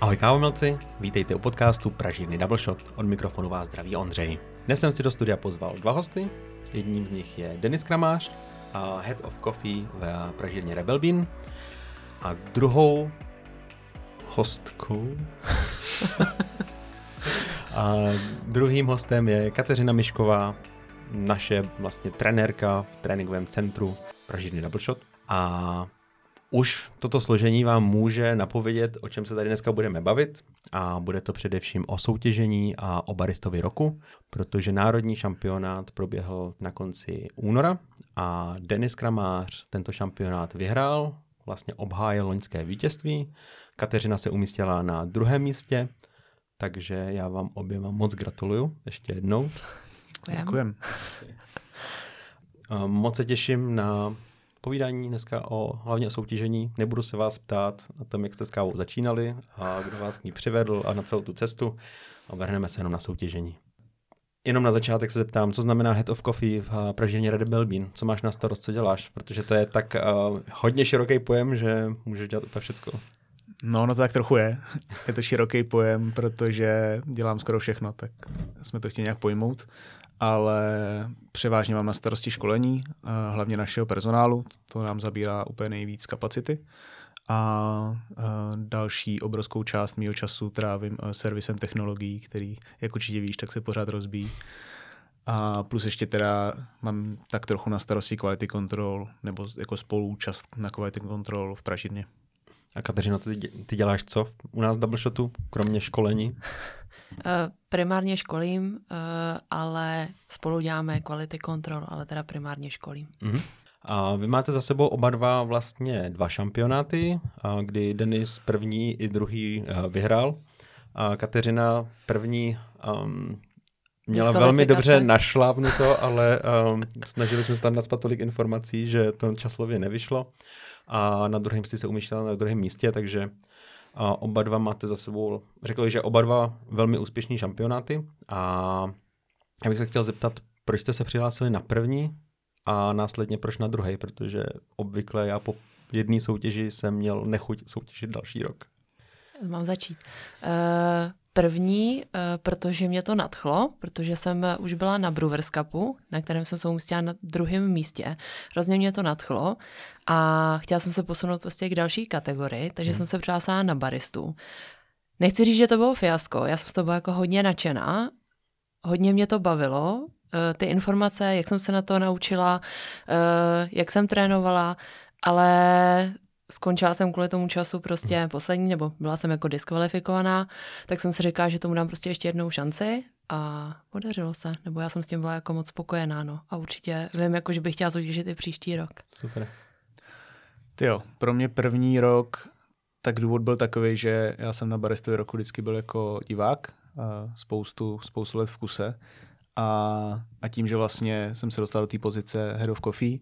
Ahoj kávomilci, vítejte u podcastu Pražírny Double Shot. Od mikrofonu vás zdraví Ondřej. Dnes jsem si do studia pozval dva hosty. Jedním z nich je Denis Kramář, Head of Coffee v Pražírně Rebel Bean. A druhou hostkou a druhým hostem je Kateřina Mišková, naše vlastně trenérka v tréninkovém centru Pražírny Double Shot. A už toto složení vám může napovědět, o čem se tady dneska budeme bavit a bude to především o soutěžení a o baristovi roku, protože národní šampionát proběhl na konci února a Denis Kramář tento šampionát vyhrál, vlastně obhájil loňské vítězství. Kateřina se umístila na druhém místě, takže já vám oběma moc gratuluju ještě jednou. Děkujem. Moc se těším na povídání dneska o hlavně o soutěžení. Nebudu se vás ptát na tom, jak jste s kávou začínali a kdo vás k ní přivedl a na celou tu cestu. A vrhneme se jenom na soutěžení. Jenom na začátek se zeptám, co znamená Head of Coffee v Pražině Red Bean? Co máš na starost, co děláš? Protože to je tak uh, hodně široký pojem, že můžeš dělat úplně všecko. No, no to tak trochu je. Je to široký pojem, protože dělám skoro všechno, tak jsme to chtěli nějak pojmout ale převážně mám na starosti školení, hlavně našeho personálu, to nám zabírá úplně nejvíc kapacity. A další obrovskou část mého času trávím servisem technologií, který, jak určitě víš, tak se pořád rozbíjí. A plus ještě teda mám tak trochu na starosti quality control, nebo jako spoluúčast na quality control v Pražírně. A Kateřina, ty, ty děláš co u nás v Double Shotu, kromě školení? Eh, primárně školím, eh, ale spolu děláme quality control, ale teda primárně školím. Uh-huh. A vy máte za sebou oba dva vlastně dva šampionáty, kdy Denis první i druhý eh, vyhrál. A Kateřina první um, měla velmi dobře našlávnuto, ale um, snažili jsme se tam nadspat tolik informací, že to časlově nevyšlo. A na druhém si se umýšlela na druhém místě, takže a oba dva máte za sebou, řekl že oba dva velmi úspěšní šampionáty a já bych se chtěl zeptat, proč jste se přihlásili na první a následně proč na druhý, protože obvykle já po jedné soutěži jsem měl nechuť soutěžit další rok. Mám začít. Uh, první, uh, protože mě to nadchlo, protože jsem už byla na Brewers Cupu, na kterém jsem se umístila na druhém místě. Hrozně mě to nadchlo a chtěla jsem se posunout prostě k další kategorii, takže hmm. jsem se přihlásila na baristu. Nechci říct, že to bylo fiasko, já jsem z toho byla jako hodně nadšená, hodně mě to bavilo, eh, ty informace, jak jsem se na to naučila, jak jsem trénovala, ale skončila jsem kvůli tomu času prostě poslední, nebo byla jsem jako diskvalifikovaná, tak jsem si říkala, že tomu dám prostě ještě jednou šanci a podařilo se, nebo já jsem s tím byla jako moc spokojená, no. A určitě vím, jako, že bych chtěla soutěžit i příští rok. Super. Ty jo, pro mě první rok, tak důvod byl takový, že já jsem na Baristovi roku vždycky byl jako divák, a spoustu, spoustu let v kuse. A, a tím, že vlastně jsem se dostal do té pozice Head of Coffee,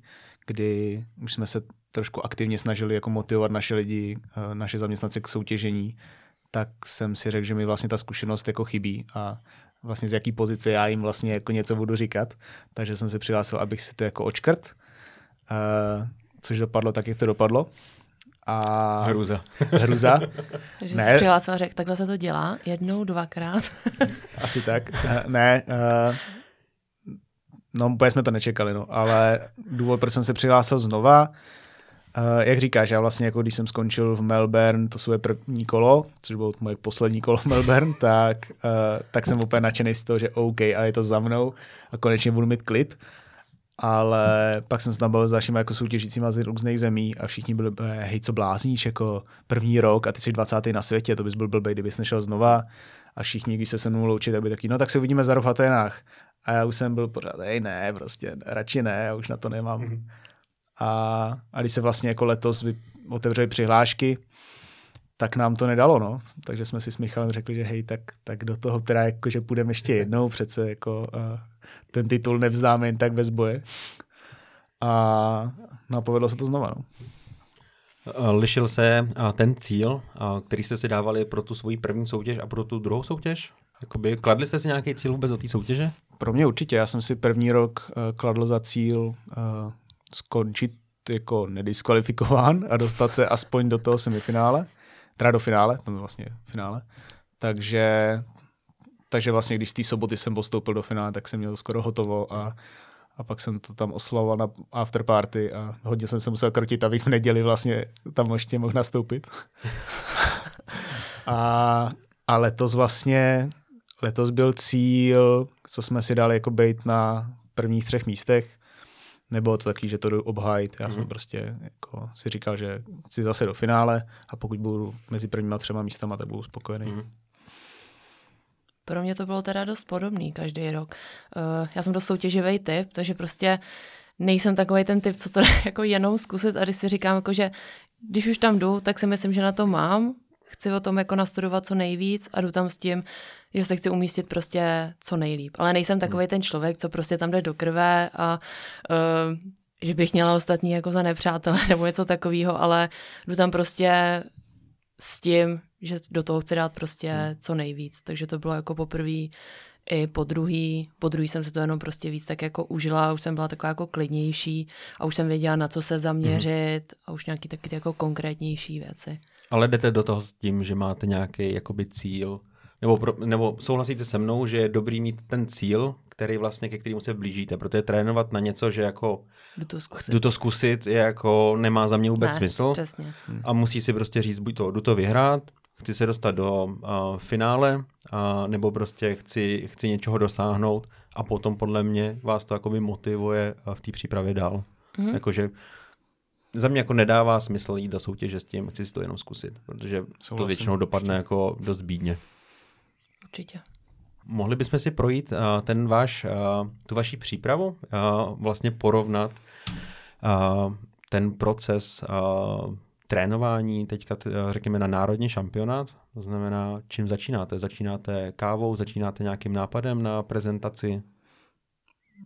kdy už jsme se trošku aktivně snažili jako motivovat naše lidi, eh, naše zaměstnance k soutěžení, tak jsem si řekl, že mi vlastně ta zkušenost jako chybí a vlastně z jaký pozice já jim vlastně jako něco budu říkat. Takže jsem se přihlásil, abych si to jako očkrt, uh, což dopadlo tak, jak to dopadlo. A... Hruza. Hruza. Takže ne. jsi přihlásil a řekl, takhle se to dělá, jednou, dvakrát. Asi tak. Uh, ne, uh, no úplně jsme to nečekali, no, ale důvod, proč jsem se přihlásil znova, Uh, jak říkáš, já vlastně jako když jsem skončil v Melbourne, to svoje první kolo, což bylo moje poslední kolo v Melbourne, tak, uh, tak jsem úplně nadšený z toho, že OK, a je to za mnou a konečně budu mít klid. Ale pak jsem se tam bavil s dalšími jako soutěžícíma z různých zemí a všichni byli, hej, co blázníš, jako první rok a ty jsi 20. na světě, to bys byl blbej, kdybys nešel znova. A všichni, když se se mnou loučit, tak by taky, no tak se uvidíme za rok v Atenách. A já už jsem byl pořád, hej, ne, prostě radši ne, já už na to nemám. Mm-hmm a, a když se vlastně jako letos otevřely přihlášky, tak nám to nedalo, no. Takže jsme si s Michalem řekli, že hej, tak, tak do toho teda jako, že půjdeme ještě jednou, přece jako uh, ten titul nevzdáme jen tak bez boje. A no, povedlo se to znova, no. Lišil se ten cíl, který jste si dávali pro tu svoji první soutěž a pro tu druhou soutěž? Jakoby, kladli jste si nějaký cíl vůbec do té soutěže? Pro mě určitě. Já jsem si první rok uh, kladl za cíl uh, skončit jako nediskvalifikován a dostat se aspoň do toho semifinále. teda do finále, tam vlastně finále. Takže, takže vlastně, když z té soboty jsem postoupil do finále, tak jsem měl skoro hotovo a, a pak jsem to tam oslavoval na afterparty a hodně jsem se musel krotit, abych v neděli vlastně tam ještě mohl nastoupit. a, a letos vlastně, letos byl cíl, co jsme si dali jako být na prvních třech místech, Nebylo to taky, že to jdu obhájit. Já mm. jsem mhm. prostě jako si říkal, že chci zase do finále a pokud budu mezi prvníma třema místama, tak budu spokojený. Mm. Pro mě to bylo teda dost podobný každý rok. Uh, já jsem dost soutěživý typ, takže prostě nejsem takový ten typ, co to jako jenom zkusit a když si říkám, jako, že když už tam jdu, tak si myslím, že na to mám. Chci o tom jako nastudovat co nejvíc a jdu tam s tím, že se chci umístit prostě co nejlíp. Ale nejsem takový hmm. ten člověk, co prostě tam jde do krve a uh, že bych měla ostatní jako za nepřátele nebo něco takového, ale jdu tam prostě s tím, že do toho chci dát prostě hmm. co nejvíc. Takže to bylo jako poprvé i po druhý, po druhý jsem se to jenom prostě víc tak jako užila, už jsem byla taková jako klidnější a už jsem věděla, na co se zaměřit mm. a už nějaký taky jako konkrétnější věci. Ale jdete do toho s tím, že máte nějaký jakoby cíl, nebo, pro, nebo souhlasíte se mnou, že je dobrý mít ten cíl, který vlastně, ke kterému se blížíte, protože trénovat na něco, že jako jdu to zkusit, jdu to zkusit je jako nemá za mě vůbec ne, smysl. Přesně. A musí si prostě říct, buď to, jdu to vyhrát, chci se dostat do uh, finále, uh, nebo prostě chci, chci něčeho dosáhnout a potom podle mě vás to jakoby motivuje v té přípravě dál. Mm-hmm. Jakože za mě jako nedává smysl jít do soutěže s tím, chci si to jenom zkusit, protože Souhlasím, to většinou dopadne určitě. jako dost bídně. Určitě. Mohli bychom si projít uh, ten váš, uh, tu vaši přípravu, uh, vlastně porovnat uh, ten proces uh, trénování teďka, řekněme, na národní šampionát. To znamená, čím začínáte? Začínáte kávou, začínáte nějakým nápadem na prezentaci?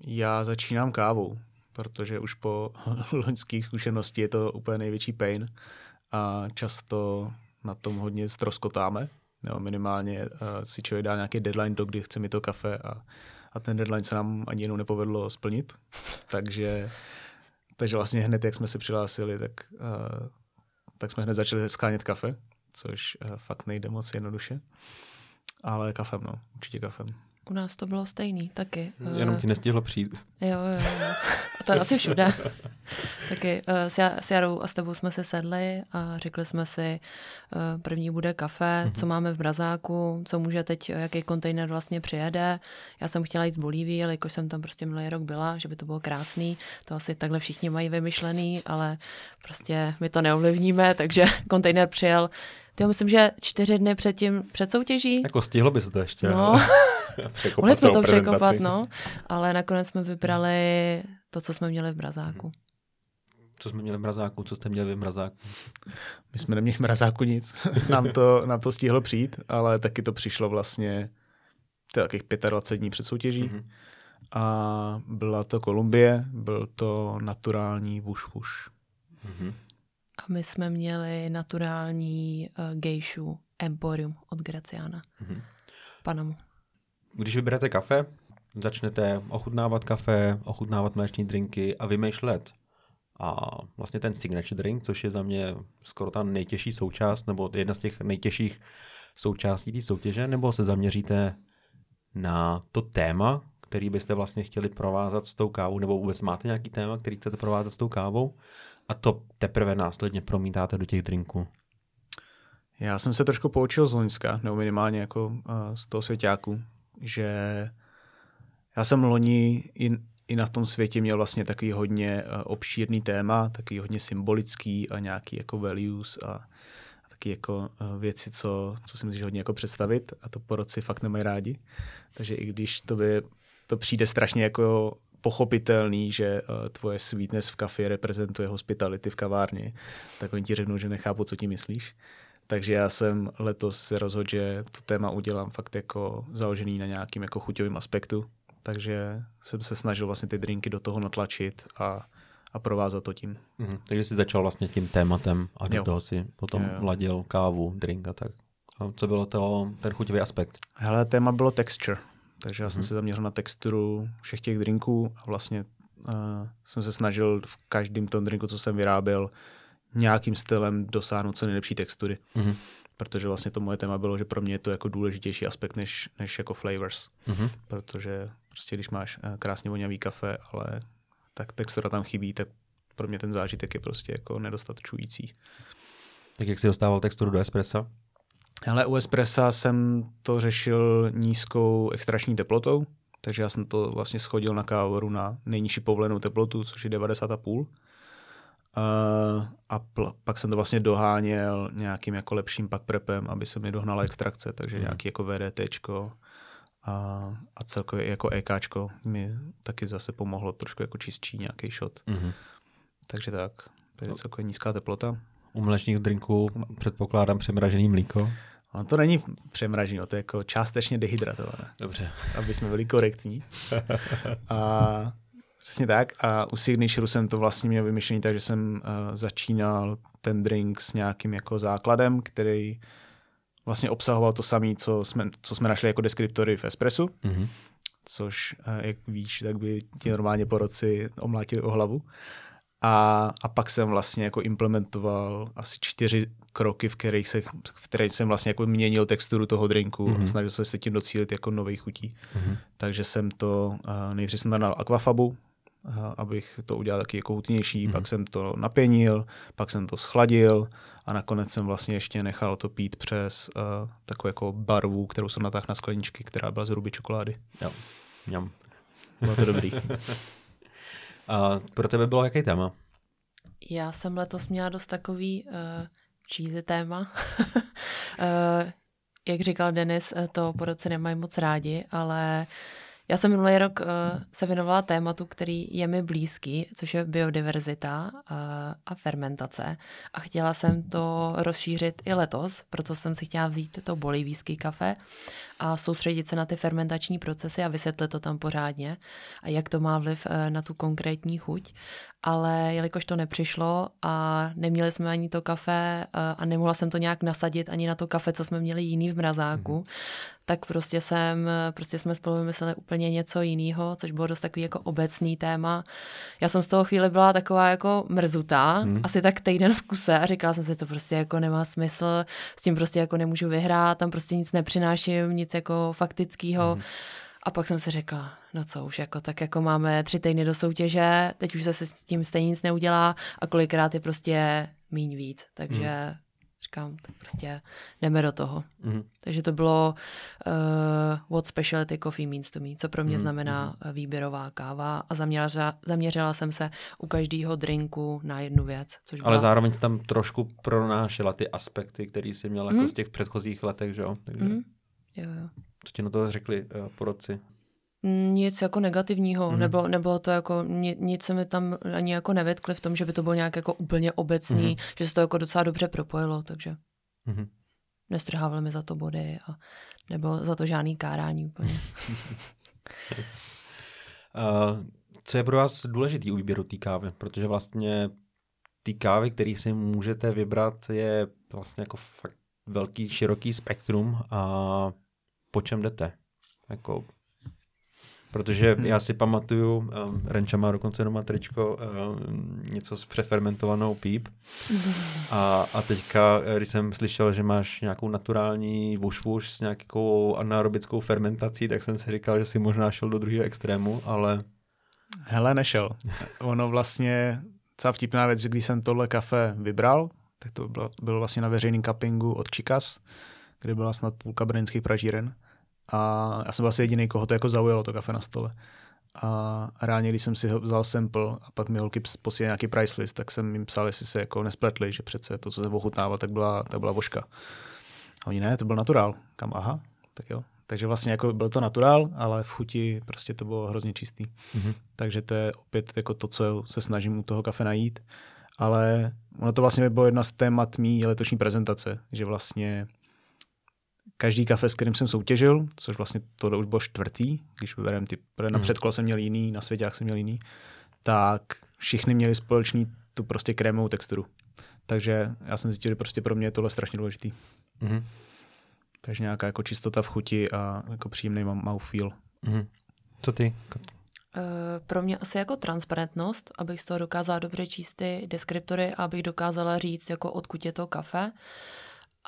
Já začínám kávou, protože už po loňských zkušenosti je to úplně největší pain a často na tom hodně stroskotáme. Jo, minimálně uh, si člověk dá nějaký deadline do kdy chce mi to kafe a, a ten deadline se nám ani jenom nepovedlo splnit. takže, takže vlastně hned, jak jsme se přihlásili, tak, uh, tak jsme hned začali skánět kafe, což uh, fakt nejde moc jednoduše. Ale kafem, no, určitě kafem. U nás to bylo stejný taky. Jenom ti nestihlo přijít. Jo, jo, jo. A to je asi všude. taky uh, s Jarou a s tebou jsme se sedli a řekli jsme si, uh, první bude kafe, mm-hmm. co máme v Brazáku, co může teď, jaký kontejner vlastně přijede. Já jsem chtěla jít z Bolívie, ale jakož jsem tam prostě minulý rok byla, že by to bylo krásný. To asi takhle všichni mají vymyšlený, ale prostě my to neovlivníme, takže kontejner přijel já myslím, že čtyři dny předtím, před soutěží. Jako stihlo by se to ještě. No. Mohli jsme to překopat, no. Ale nakonec jsme vybrali to, co jsme měli v Brazáku. Co jsme měli v mrazáku, co jste měli v mrazáku? My jsme neměli v mrazáku nic. nám, to, nám to stihlo přijít, ale taky to přišlo vlastně to takových 25 dní před soutěží. Mm-hmm. A byla to Kolumbie, byl to naturální vuš vuš. Mm-hmm. A my jsme měli naturální uh, gejšu Emporium od Graciana. Mm-hmm. Panamu. Když vyberete kafe, začnete ochutnávat kafe, ochutnávat mléční drinky a vymýšlet a vlastně ten signature drink, což je za mě skoro ta nejtěžší součást, nebo jedna z těch nejtěžších součástí té soutěže, nebo se zaměříte na to téma, který byste vlastně chtěli provázat s tou kávou, nebo vůbec máte nějaký téma, který chcete provázat s tou kávou a to teprve následně promítáte do těch drinků. Já jsem se trošku poučil z Loňska, nebo minimálně jako uh, z toho svěťáku, že já jsem loni i, i na tom světě měl vlastně takový hodně uh, obšírný téma, takový hodně symbolický a nějaký jako values a, taky jako uh, věci, co, co si můžeš hodně jako představit a to porodci fakt nemají rádi. Takže i když to by to přijde strašně jako pochopitelný, že uh, tvoje sweetness v kafě reprezentuje hospitality v kavárně, tak oni ti řeknou, že nechápu, co ti myslíš. Takže já jsem letos se rozhodl, že to téma udělám fakt jako založený na nějakým jako chuťovým aspektu. Takže jsem se snažil vlastně ty drinky do toho natlačit a, a provázat to tím. Mm-hmm. Takže jsi začal vlastně tím tématem a do jo. toho si potom jo, jo. vladil kávu, drink a tak. A co bylo to, ten chuťový aspekt? Hele, téma bylo texture. Takže já mm-hmm. jsem se zaměřil na texturu všech těch drinků a vlastně uh, jsem se snažil v každém tom drinku, co jsem vyráběl, nějakým stylem dosáhnout co nejlepší textury. Mm-hmm. protože vlastně to moje téma bylo, že pro mě je to jako důležitější aspekt než, než jako flavors, Mhm. protože prostě když máš eh, krásně voňavý kafe, ale tak textura tam chybí, tak pro mě ten zážitek je prostě jako nedostatčující. Tak jak jsi dostával texturu do espressa? Ale u espressa jsem to řešil nízkou extrační teplotou, takže já jsem to vlastně schodil na kávoru na nejnižší povolenou teplotu, což je 90,5. Uh, a pl- pak jsem to vlastně doháněl nějakým jako lepším pak prepem, aby se mi dohnala extrakce, takže Hmm. nějaký jako VDTčko a, a celkově jako EKčko mi taky zase pomohlo trošku jako čistší nějaký shot. Mhm. Takže tak, to je celkově nízká teplota. U mlečných drinků předpokládám přemražený mlíko. Ale to není přemražení, to je jako částečně dehydratované. Dobře. aby jsme byli korektní. A přesně tak. A u Signature'u jsem to vlastně měl vymyšlený tak, že jsem uh, začínal ten drink s nějakým jako základem, který vlastně obsahoval to samé, co jsme, co jsme našli jako deskriptory v Espressu, Mhm. což, uh, jak víš, tak by ti normálně po roci omlátili o hlavu. A, a pak jsem vlastně jako implementoval asi čtyři kroky, v kterých, se, v kterých jsem vlastně jako měnil texturu toho drinku Mhm. mm-hmm. a snažil jsem se tím docílit jako nových chutí. Mhm. Takže jsem to, nejdřív jsem tam dal aquafabu, abych to udělal taky jako hutnější, Mhm. mm-hmm. pak jsem to napěnil, pak jsem to schladil a nakonec jsem vlastně ještě nechal to pít přes uh, takovou jako barvu, kterou jsem natáhl na skleničky, která byla z ruby čokolády. Jo. Mňam. Bylo to dobrý. A pro tebe bylo jaký téma? Já jsem letos měla dost takový uh, cheesy téma. uh, jak říkal Denis, eh, to porodci nemají moc rádi, ale já jsem minulý rok uh, se věnovala tématu, který je mi blízký, což je biodiverzita uh, a fermentace. A chtěla jsem to rozšířit i letos, proto jsem si chtěla vzít to bolivijský kafe a soustředit se na ty fermentační procesy a vysvětlit to tam pořádně a jak to má vliv uh, na tu konkrétní chuť. Ale jelikož to nepřišlo a neměli jsme ani to kafe uh, a nemohla jsem to nějak nasadit ani na to kafe, co jsme měli jiný v mrazáku, mm tak prostě jsem, prostě jsme spolu vymysleli úplně něco jiného, což bylo dost takový jako obecný téma. Já jsem z toho chvíli byla taková jako mrzutá, hmm. asi tak týden v kuse a říkala jsem si, to prostě jako nemá smysl, s tím prostě jako nemůžu vyhrát, tam prostě nic nepřináším, nic jako faktického. Hmm. A pak jsem si řekla, no co už, jako tak jako máme tři týdny do soutěže, teď už se s tím stejně nic neudělá a kolikrát je prostě míň víc, takže hmm říkám, tak prostě jdeme do toho. Mm. Takže to bylo uh, What Specialty Coffee Means to Me, co pro mě mm. znamená mm. výběrová káva a zaměřila, zaměřila jsem se u každého drinku na jednu věc. Což Ale byla... zároveň tam trošku pronášela ty aspekty, které jsi měla mm. jako z těch předchozích letech, že jo? Takže... Mm. Jo, jo. Co ti na to řekli uh, porodci? Nic jako negativního, mm. nebylo, nebylo to jako, nic se mi tam ani jako nevetkli v tom, že by to bylo nějak jako úplně obecný, mm. že se to jako docela dobře propojilo, takže mm. nestrhávali mi za to body a nebylo za to žádný kárání úplně. uh, co je pro vás důležitý u výběru té kávy? Protože vlastně ty kávy, které si můžete vybrat, je vlastně jako fakt velký, široký spektrum a po čem jdete? Jako Protože hmm. já si pamatuju, um, Renča má dokonce doma tričko, um, něco s přefermentovanou píp. A, a teďka, když jsem slyšel, že máš nějakou naturální vuš s nějakou anaerobickou fermentací, tak jsem si říkal, že si možná šel do druhého extrému, ale... Hele, nešel. Ono vlastně, celá vtipná věc, že když jsem tohle kafe vybral, tak to bylo, bylo vlastně na veřejném cuppingu od Chikas, kde byla snad půlka brněnských pražíren. A já jsem byl asi jediný, koho to jako zaujalo, to kafe na stole. A reálně, když jsem si vzal sample a pak mi holky posílali nějaký price list, tak jsem jim psal, jestli se jako nespletli, že přece to, co jsem ochutnával, tak byla, tak byla voška. A oni ne, to byl naturál. Kam, aha, tak jo. Takže vlastně jako byl to naturál, ale v chuti prostě to bylo hrozně čistý. Mm-hmm. Takže to je opět jako to, co se snažím u toho kafe najít. Ale ono to vlastně bylo jedna z témat mý letošní prezentace, že vlastně každý kafe, s kterým jsem soutěžil, což vlastně to už bylo čtvrtý, když vybereme ty, na Mhm. předkolo jsem měl jiný, na svěťák jsem měl jiný, tak všichni měli společný tu prostě krémovou texturu. Takže já jsem zjistil, že prostě pro mě je tohle strašně důležitý. Mm-hmm. Takže nějaká jako čistota v chuti a jako příjemný mouthfeel. Mm-hmm. Co ty? Uh, pro mě asi jako transparentnost, abych z toho dokázala dobře číst ty deskriptory a abych dokázala říct, jako odkud je to kafe.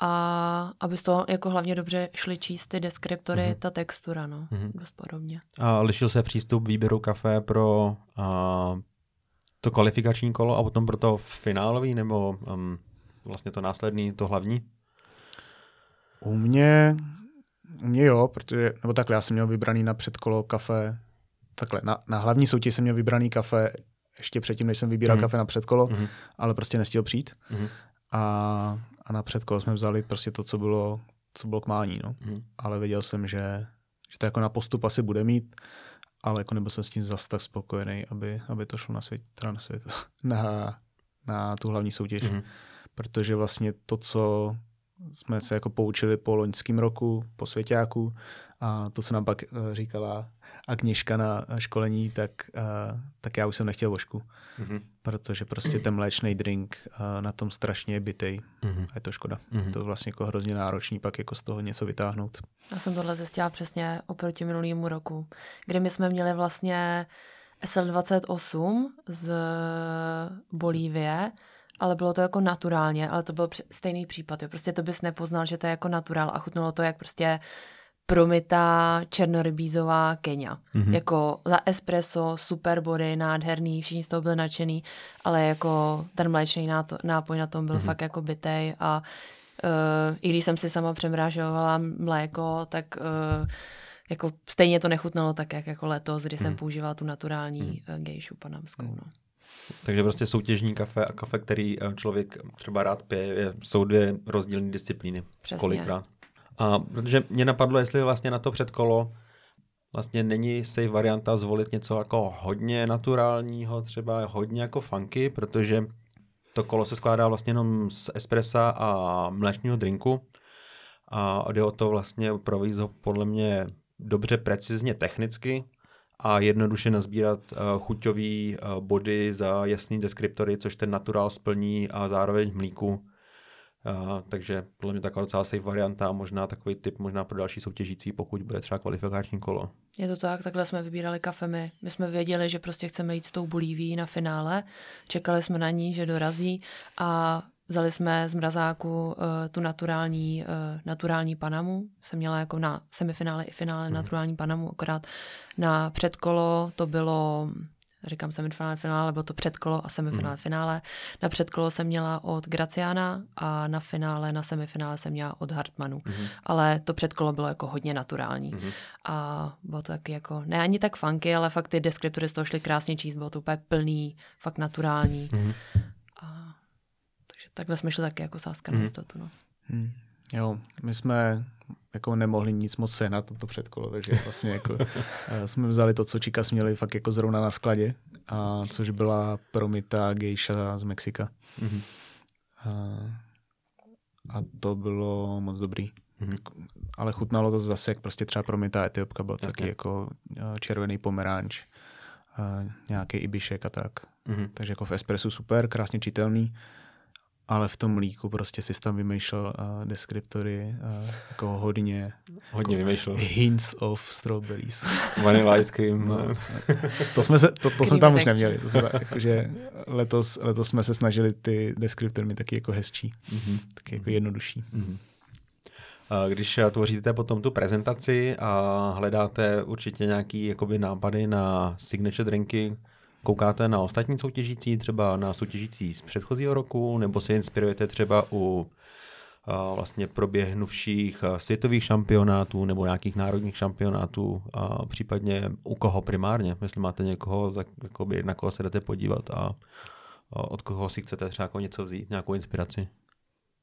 A aby z toho jako hlavně dobře šly číst ty deskriptory, Mhm. ta textura, no, Mhm. dost podobně. A lišil se přístup výběru kafe pro a, to kvalifikační kolo a potom pro to finálový, nebo um, vlastně to následný, to hlavní? U mě, u mě jo, protože, nebo takhle, já jsem měl vybraný na předkolo kafe, takhle, na, na hlavní soutěž jsem měl vybraný kafe ještě předtím, než jsem vybíral Mhm. kafe na předkolo, Mhm. ale prostě nestihl přijít. Mhm. A, a na předkolo jsme vzali prostě to, co bylo, co bylo k mání, no. Mhm. Ale věděl jsem, že, že to jako na postup asi bude mít, ale jako nebyl jsem s tím zas tak spokojený, aby, aby to šlo na svět, teda na svět, na, na tu hlavní soutěž. Mhm. Protože vlastně to, co jsme se jako poučili po loňském roku, po svěťáku a to, co nám pak eh, říkala Agněška na školení, tak, eh, tak já už jsem nechtěl vošku, Mhm. protože prostě ten mléčný drink eh, na tom strašně je bitej Mhm. a je to škoda. Mhm. To je vlastně jako hrozně náročný pak jako z toho něco vytáhnout. Já jsem tohle zjistila přesně oproti minulému roku, kdy my jsme měli vlastně SL28 z Bolívie, ale bylo to jako naturálně, ale to byl stejný případ. Jo. Prostě to bys nepoznal, že to je jako naturál a chutnalo to jak prostě promitá černorybízová Kenia. Mhm. Jako za espresso, super body, nádherný, všichni z toho byli nadšený, ale jako ten mléčný nápoj na tom byl Mhm. fakt jako bytej a uh, i když jsem si sama přemrážovala mléko, tak uh, jako stejně to nechutnalo tak, jak jako letos, kdy jsem Mhm. používala tu naturální uh, gejšu panamskou. No. Takže prostě soutěžní kafe a kafe, který eh, člověk třeba rád pije, je, jsou dvě rozdílné disciplíny. Přesně. Kolikrát. A protože mě napadlo, jestli vlastně na to předkolo vlastně není safe varianta zvolit něco jako hodně naturálního, třeba hodně jako funky, protože to kolo se skládá vlastně jenom z espressa a mléčního drinku a jde o to vlastně provést ho podle mě dobře precizně technicky a jednoduše nazbírat uh, chuťový uh, body za jasný deskriptory, což ten naturál splní a zároveň mlíku. Uh, takže podle mě taková docela safe varianta a možná takový typ možná pro další soutěžící, pokud bude třeba kvalifikační kolo. Je to tak, takhle jsme vybírali kafe my. My jsme věděli, že prostě chceme jít s tou Bolíví na finále. Čekali jsme na ní, že dorazí a vzali jsme z mrazáku uh, tu naturální, uh, naturální Panamu. Jsem měla jako na semifinále i finále Mhm. naturální Panamu, akorát na předkolo to bylo říkám semifinále, finále, bylo to předkolo a semifinále, finále. Na předkolo jsem měla od Graciana a na finále, na semifinále jsem měla od Hartmanu. Mhm. Ale to předkolo bylo jako hodně naturální. Mhm. A bylo to taky jako, ne ani tak funky, ale fakt ty deskriptory z toho šly krásně číst, bylo to úplně plný, fakt naturální. Mhm. A, takže takhle jsme šli taky jako sáska Mhm. na jistotu. No. Hmm. Jo, my jsme jako nemohli nic moc sehnat na to předkolo, takže vlastně jako eh, jsme vzali to, co Číka měli fakt jako zrovna na skladě, a což byla promita gejša z Mexika. Mhm. A, a to bylo moc dobrý. Mhm. Ale chutnalo to zase, jak prostě třeba promita etiopka, byl Jasně. taky jako eh, červený pomeranč, a nějaký ibišek a tak. Mhm. Takže jako v espresso super, krásně čitelný, ale v tom mlíku prostě si tam vymýšlel uh, deskriptory uh, jako hodně Hodně vymýšlel. hints of strawberries. Vanilla ice cream. No. To jsme, se, to, to jsme tam už neměli. To jsme, tak, jakože letos, letos jsme se snažili ty deskriptory mít taky jako hezčí, Mhm. taky jako jednodušší. Mhm. A Když eh, tvoříte potom tu prezentaci a hledáte určitě nějaký jakoby nápady na signature drinky, koukáte na ostatní soutěžící, třeba na soutěžící z předchozího roku, nebo se inspirujete třeba u a vlastně proběhnuvších světových šampionátů nebo nějakých národních šampionátů a případně u koho primárně, jestli máte někoho, za- jakoby, na koho se jdete podívat a, a od koho si chcete třeba jako něco vzít, nějakou inspiraci.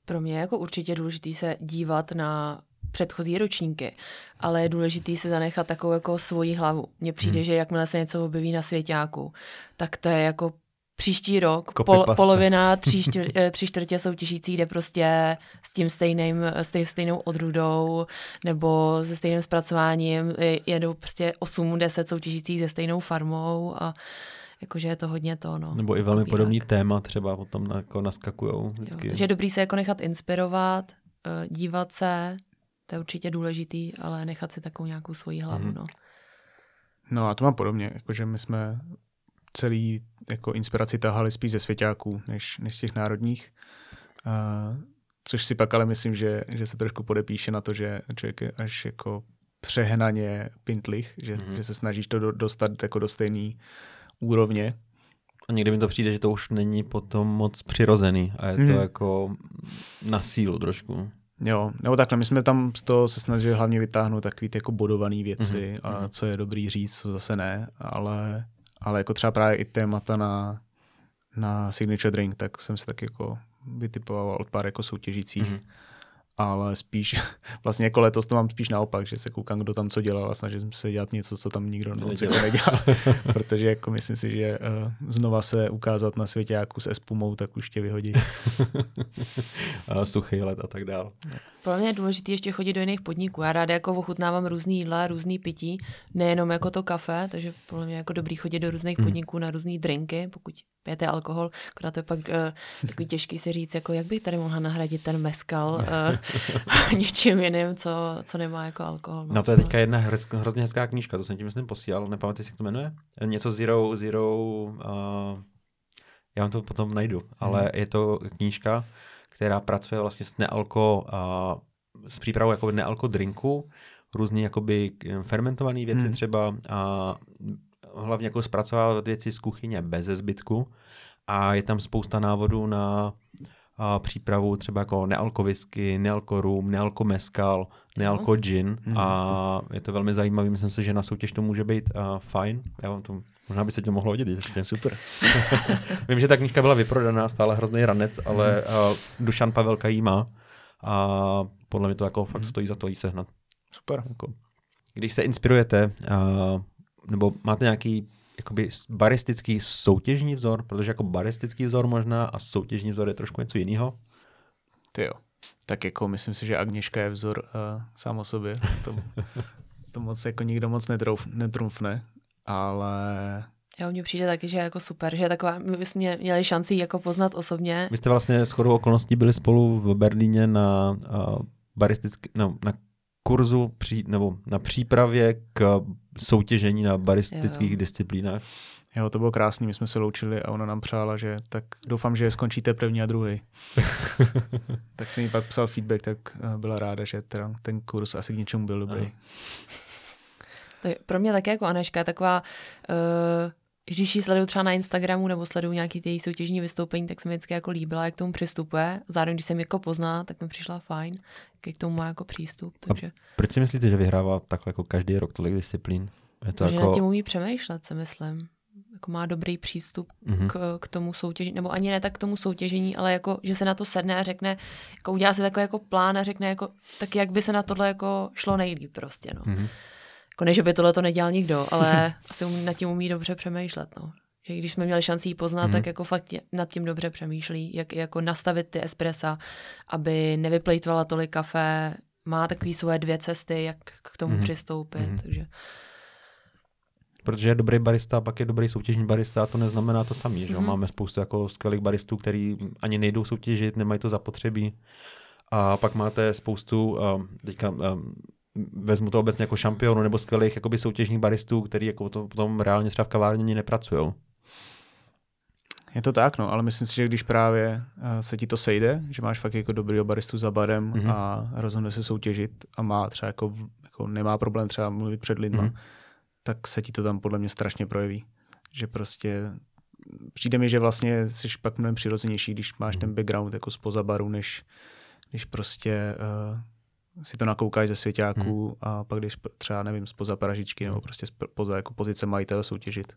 Pro mě je jako určitě důležité se dívat na předchozí ročníky, ale je důležité si zanechat takovou jako svoji hlavu. Mně přijde, Hmm. že jakmile se něco objeví na svěťáku, tak to je jako příští rok, pol, polovina, tři, čtyř, eh, tři čtvrtě soutěžící jde prostě s tím stejným, s tím stejnou odrůdou nebo se stejným zpracováním, Je- jedou prostě 8-10 soutěžících se stejnou farmou a jakože je to hodně to, no. Nebo i velmi podobný téma třeba potom jako naskakujou Jo, vždycky. takže je dobrý se jako nechat inspirovat, eh, dívat se, to je určitě důležitý, ale nechat si takovou nějakou svoji hlavu, Mhm. no. No a to mám podobně, jakože my jsme celý jako inspiraci tahali spíš ze svěťáků, než, než z těch národních. A což si pak ale myslím, že, že se trošku podepíše na to, že člověk je až jako přehnaně pintlich, že, mm-hmm. že se snažíš to do, dostat jako do stejné úrovně. A někdy mi to přijde, že to už není potom moc přirozený a je to mm. jako na sílu trošku. Jo, nebo takhle, my jsme tam z toho se snažili hlavně vytáhnout takový ty jako bodované věci mm-hmm. a mhm. co je dobrý říct, co zase ne, ale, ale jako třeba právě i témata na, na Signature Drink, tak jsem si tak jako vytipoval od pár jako soutěžících. Mm-hmm ale spíš, vlastně jako letos to mám spíš naopak, že se koukám, kdo tam co dělal a snažím se dělat něco, co tam nikdo moc jako nedělal, protože jako myslím si, že uh, znova se ukázat na světě jako s espumou, tak už tě vyhodí. a suchý let a tak dál. Pro mě je důležité ještě chodit do jiných podniků. Já ráda jako ochutnávám různý jídla, různý pití, nejenom jako to kafe, takže podle mě jako dobrý chodit do různých hmm. podniků na různé drinky, pokud pijete alkohol, akorát to je pak uh, takový těžký si říct, jako jak bych tady mohla nahradit ten meskal uh, něčím jiným, co, co nemá jako alkohol. No, no to je teďka jedna hrz, hrozně hezká knížka, to jsem ti myslím posílal, nepamatuji si, jak to jmenuje? Něco Zero, Zero, uh, já vám to potom najdu, ale hmm. je to knížka, která pracuje vlastně s nealko, uh, s přípravou jako nealko drinku, různě jakoby fermentované věci hmm. třeba a hlavně jako zpracovávat věci z kuchyně bez zbytku a je tam spousta návodů na a přípravu třeba jako nealko whisky, nealko rum, nealko meskal, nealko gin mm. a je to velmi zajímavé. Myslím si, že na soutěž to může být uh, fajn. Já vám to, možná by se to mohlo hodit ještě. Super. Vím, že ta knížka byla vyprodaná, stále hrozný ranec, ale uh, Dušan Pavelka jí má a podle mě to jako fakt stojí za to jí sehnat. Super. Jako. Když se inspirujete uh, nebo máte nějaký jakoby baristický soutěžní vzor, protože jako baristický vzor možná a soutěžní vzor je trošku něco jiného. Ty jo. Tak jako myslím si, že Agněška je vzor uh, sám o sobě. To, to moc jako nikdo moc netrouf, netrumfne, ale Jo, mně přijde taky, že je jako super, že je taková, my jsme měli šanci jako poznat osobně. Vy jste vlastně s chodou okolností byli spolu v Berlíně na uh, baristický, no, na kurzu při, nebo na přípravě k soutěžení na baristických jo. disciplínách. Jo, to bylo krásný, my jsme se loučili a ona nám přála, že tak doufám, že skončíte první a druhý. tak jsem jí pak psal feedback, tak eh, byla ráda, že ten kurz asi k něčemu byl dobrý. To pro mě také jako Aneška taková uh, když ji sleduju třeba na Instagramu nebo sleduju nějaký ty její soutěžní vystoupení, tak se mi vždycky jako líbila, jak k tomu přistupuje. Zároveň, když jsem jako pozná, tak mi přišla fajn, jak k tomu má jako přístup. Takže... A proč si myslíte, že vyhrává takhle jako každý rok tolik disciplín? Je to jako... na tím umí přemýšlet, si myslím. Jako má dobrý přístup mm-hmm. k, k tomu soutěžení, nebo ani ne tak k tomu soutěžení, ale jako, že se na to sedne a řekne, jako udělá si takový jako plán a řekne, jako, tak jak by se na tohle jako šlo nejlíp prostě, no. Mm-hmm. Jako ne, že by tohle to nedělal nikdo, ale asi umí, nad tím umí dobře přemýšlet. No. Že když jsme měli šanci ji poznat, mm. tak jako fakt nad tím dobře přemýšlí, jak jako nastavit ty espressa, aby nevyplejtvala tolik kafe, má takové svoje dvě cesty, jak k tomu mm. přistoupit, mm. takže... Protože je dobrý barista, pak je dobrý soutěžní barista a to neznamená to samý, že mm. Máme spoustu jako skvělých baristů, který ani nejdou soutěžit, nemají to zapotřebí. A pak máte spoustu, teďka vezmu to obecně jako šampionu nebo skvělých jakoby soutěžních baristů, který jako to, potom reálně třeba v kavárně ani nepracují. Je to tak, no, ale myslím si, že když právě eh, se ti to sejde, že máš fakt jako dobrýho baristu za barem mm-hmm. a rozhodne se soutěžit a má třeba jako, jako nemá problém třeba mluvit před lidma, mm-hmm. tak se ti to tam podle mě strašně projeví. Že prostě přijde mi, že vlastně jsi pak mnohem přirozenější, když máš mm-hmm. ten background jako spoza baru, než, než prostě uh, si to nakoukáš ze svěťáků hmm. a pak když třeba, nevím, spoza pražičky nebo hmm. prostě spoza jako pozice majitele soutěžit.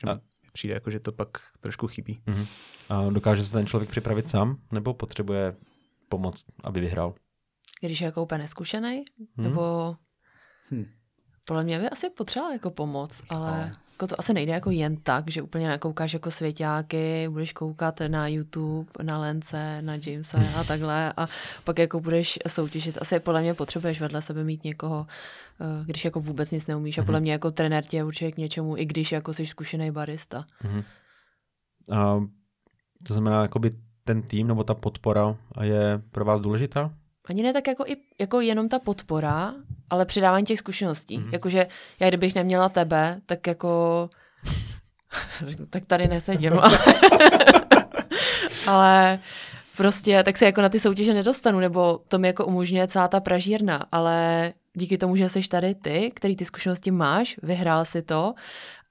Že a... přijde jako, že to pak trošku chybí. Hmm. A dokáže se ten člověk připravit sám nebo potřebuje pomoc, aby vyhrál? Když je jako úplně neskušený, hmm. nebo hmm. podle mě by asi potřeboval jako pomoc, ale... No jako to asi nejde jako jen tak, že úplně nakoukáš jako svěťáky, budeš koukat na YouTube, na Lence, na Jamesa a takhle a pak jako budeš soutěžit. Asi podle mě potřebuješ vedle sebe mít někoho, eh, když jako vůbec nic neumíš a podle mhm. mě jako trenér tě určitě k něčemu, i když jako jsi zkušený barista. Mm-hmm. A to znamená, jakoby ten tým nebo ta podpora je pro vás důležitá? Ani ne tak jako, i, jako jenom ta podpora, ale přidávání těch zkušeností. Mm-hmm. Jakože já kdybych neměla tebe, tak jako... tak tady nesedím. ale prostě tak se jako na ty soutěže nedostanu, nebo to mi jako umožňuje celá ta pražírna, ale díky tomu, že jsi tady ty, který ty zkušenosti máš, vyhrál si to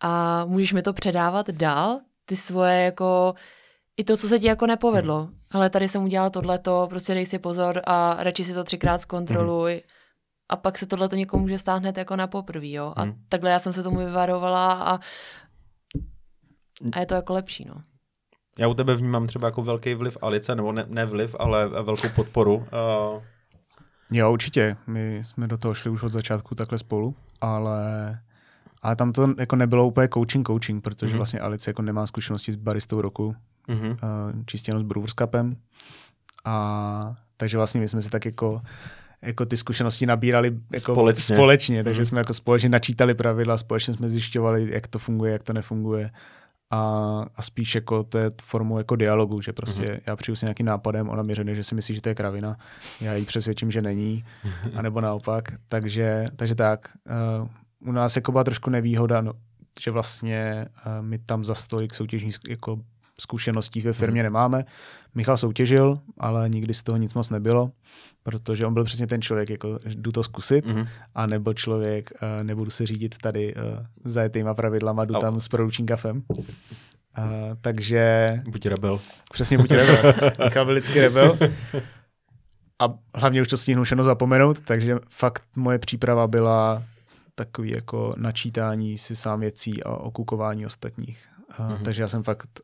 a můžeš mi to předávat dál, ty svoje jako i to, co se ti jako nepovedlo. Ale tady jsem udělal tohleto, prostě dej si pozor a radši si to třikrát zkontroluj. Hmm. A pak se tohle to někomu může stát hned jako na poprví, jo. A hmm. takhle já jsem se tomu vyvarovala a, a je to jako lepší, no. Já u tebe vnímám třeba jako velký vliv Alice, nebo ne, ne vliv, ale velkou podporu. Uh... Jo, určitě. My jsme do toho šli už od začátku takhle spolu, ale ale tam to jako nebylo úplně coaching coaching, protože mm-hmm. vlastně Alice jako nemá zkušenosti s baristou roku, mm-hmm. uh, čistě jenom s Brewers Cupem. A takže vlastně my jsme si tak jako jako ty zkušenosti nabírali jako společně, společně takže mm. jsme jako společně načítali pravidla, společně jsme zjišťovali, jak to funguje, jak to nefunguje a, a spíš jako to je formou jako dialogu, že prostě mm. já přijdu si nějakým nápadem, ona mi řekne, že si myslí, že to je kravina, já ji přesvědčím, že není, anebo naopak, takže, takže tak. Uh, u nás jako byla trošku nevýhoda, no, že vlastně uh, my tam za stolik soutěžní jako zkušeností ve firmě hmm. nemáme. Michal soutěžil, ale nikdy z toho nic moc nebylo, protože on byl přesně ten člověk, jako jdu to zkusit, hmm. a nebo člověk, uh, nebudu se řídit tady uh, zajetýma pravidlama, jdu oh. tam s produčním kafem. Uh, takže... Buď rebel. Přesně, buď rebel. Michal byl vždycky rebel. A hlavně už to stihnu všechno zapomenout, takže fakt moje příprava byla takový jako načítání si sám věcí a okukování ostatních. Mm-hmm. Takže já jsem fakt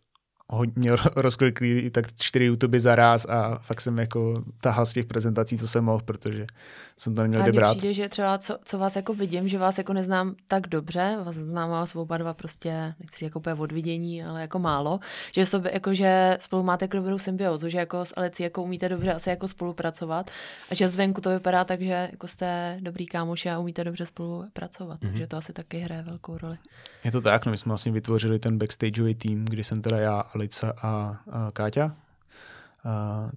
hodně rozkliklý tak čtyři YouTube za ráz a fakt jsem jako tahal z těch prezentací, co jsem mohl, protože jsem to neměl kde brát. přijde, že třeba co, co, vás jako vidím, že vás jako neznám tak dobře, vás znám vás oba dva prostě, nechci jako úplně odvidění, ale jako málo, že, sobě, jako, že spolu máte jako dobrou symbiozu, že jako s Alicí jako umíte dobře asi jako spolupracovat a že zvenku to vypadá tak, že jako jste dobrý kámoši a umíte dobře spolupracovat, mm-hmm. takže to asi taky hraje velkou roli. Je to tak, no my jsme vlastně vytvořili ten backstageový tým, kdy jsem teda já, Alice a, a Káťa. A,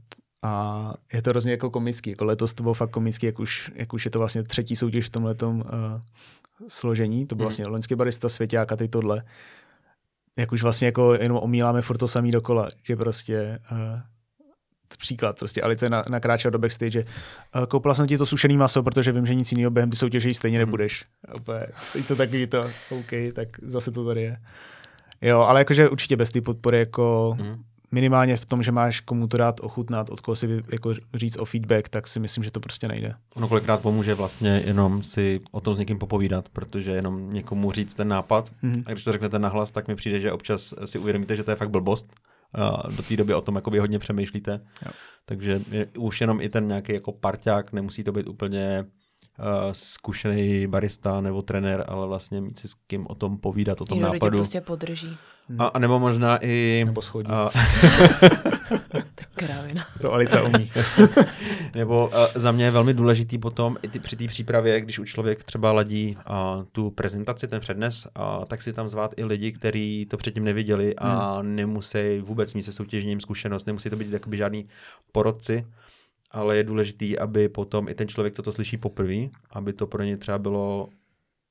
a je to hrozně jako komický. Jako letos to bylo fakt komický, jak už, jak už je to vlastně třetí soutěž v tomhle uh, složení. To byl hmm. vlastně mm. loňský barista Svěťák a teď tohle. Jak už vlastně jako jenom omíláme furt to samý dokola, že prostě uh, příklad, prostě Alice na, nakráčela do backstage, uh, koupila jsem ti to sušený maso, protože vím, že nic jiného během ty soutěže stejně hmm. nebudeš. Mm. Opět, co taky to, OK, tak zase to tady je. Jo, ale jakože určitě bez té podpory jako mm minimálně v tom, že máš komu to dát ochutnat, od koho si jako říct o feedback, tak si myslím, že to prostě nejde. Ono kolikrát pomůže vlastně jenom si o tom s někým popovídat, protože jenom někomu říct ten nápad mm-hmm. a když to řeknete nahlas, tak mi přijde, že občas si uvědomíte, že to je fakt blbost. A do té doby o tom jakoby hodně přemýšlíte. Jo. Takže je, už jenom i ten nějaký jako parťák, nemusí to být úplně zkušený barista nebo trenér, ale vlastně mít si s kým o tom povídat, o tom Někdo nápadu. prostě podrží. A, a nebo možná i... Nebo schodí. A... Kravina. To Alice umí. nebo uh, za mě je velmi důležitý potom i ty, při té přípravě, když už člověk třeba ladí uh, tu prezentaci, ten přednes, uh, tak si tam zvát i lidi, kteří to předtím neviděli a hmm. nemusí vůbec mít se soutěžním zkušenost, nemusí to být jakoby žádný porodci, ale je důležitý, aby potom i ten člověk toto slyší poprvé, aby to pro ně třeba bylo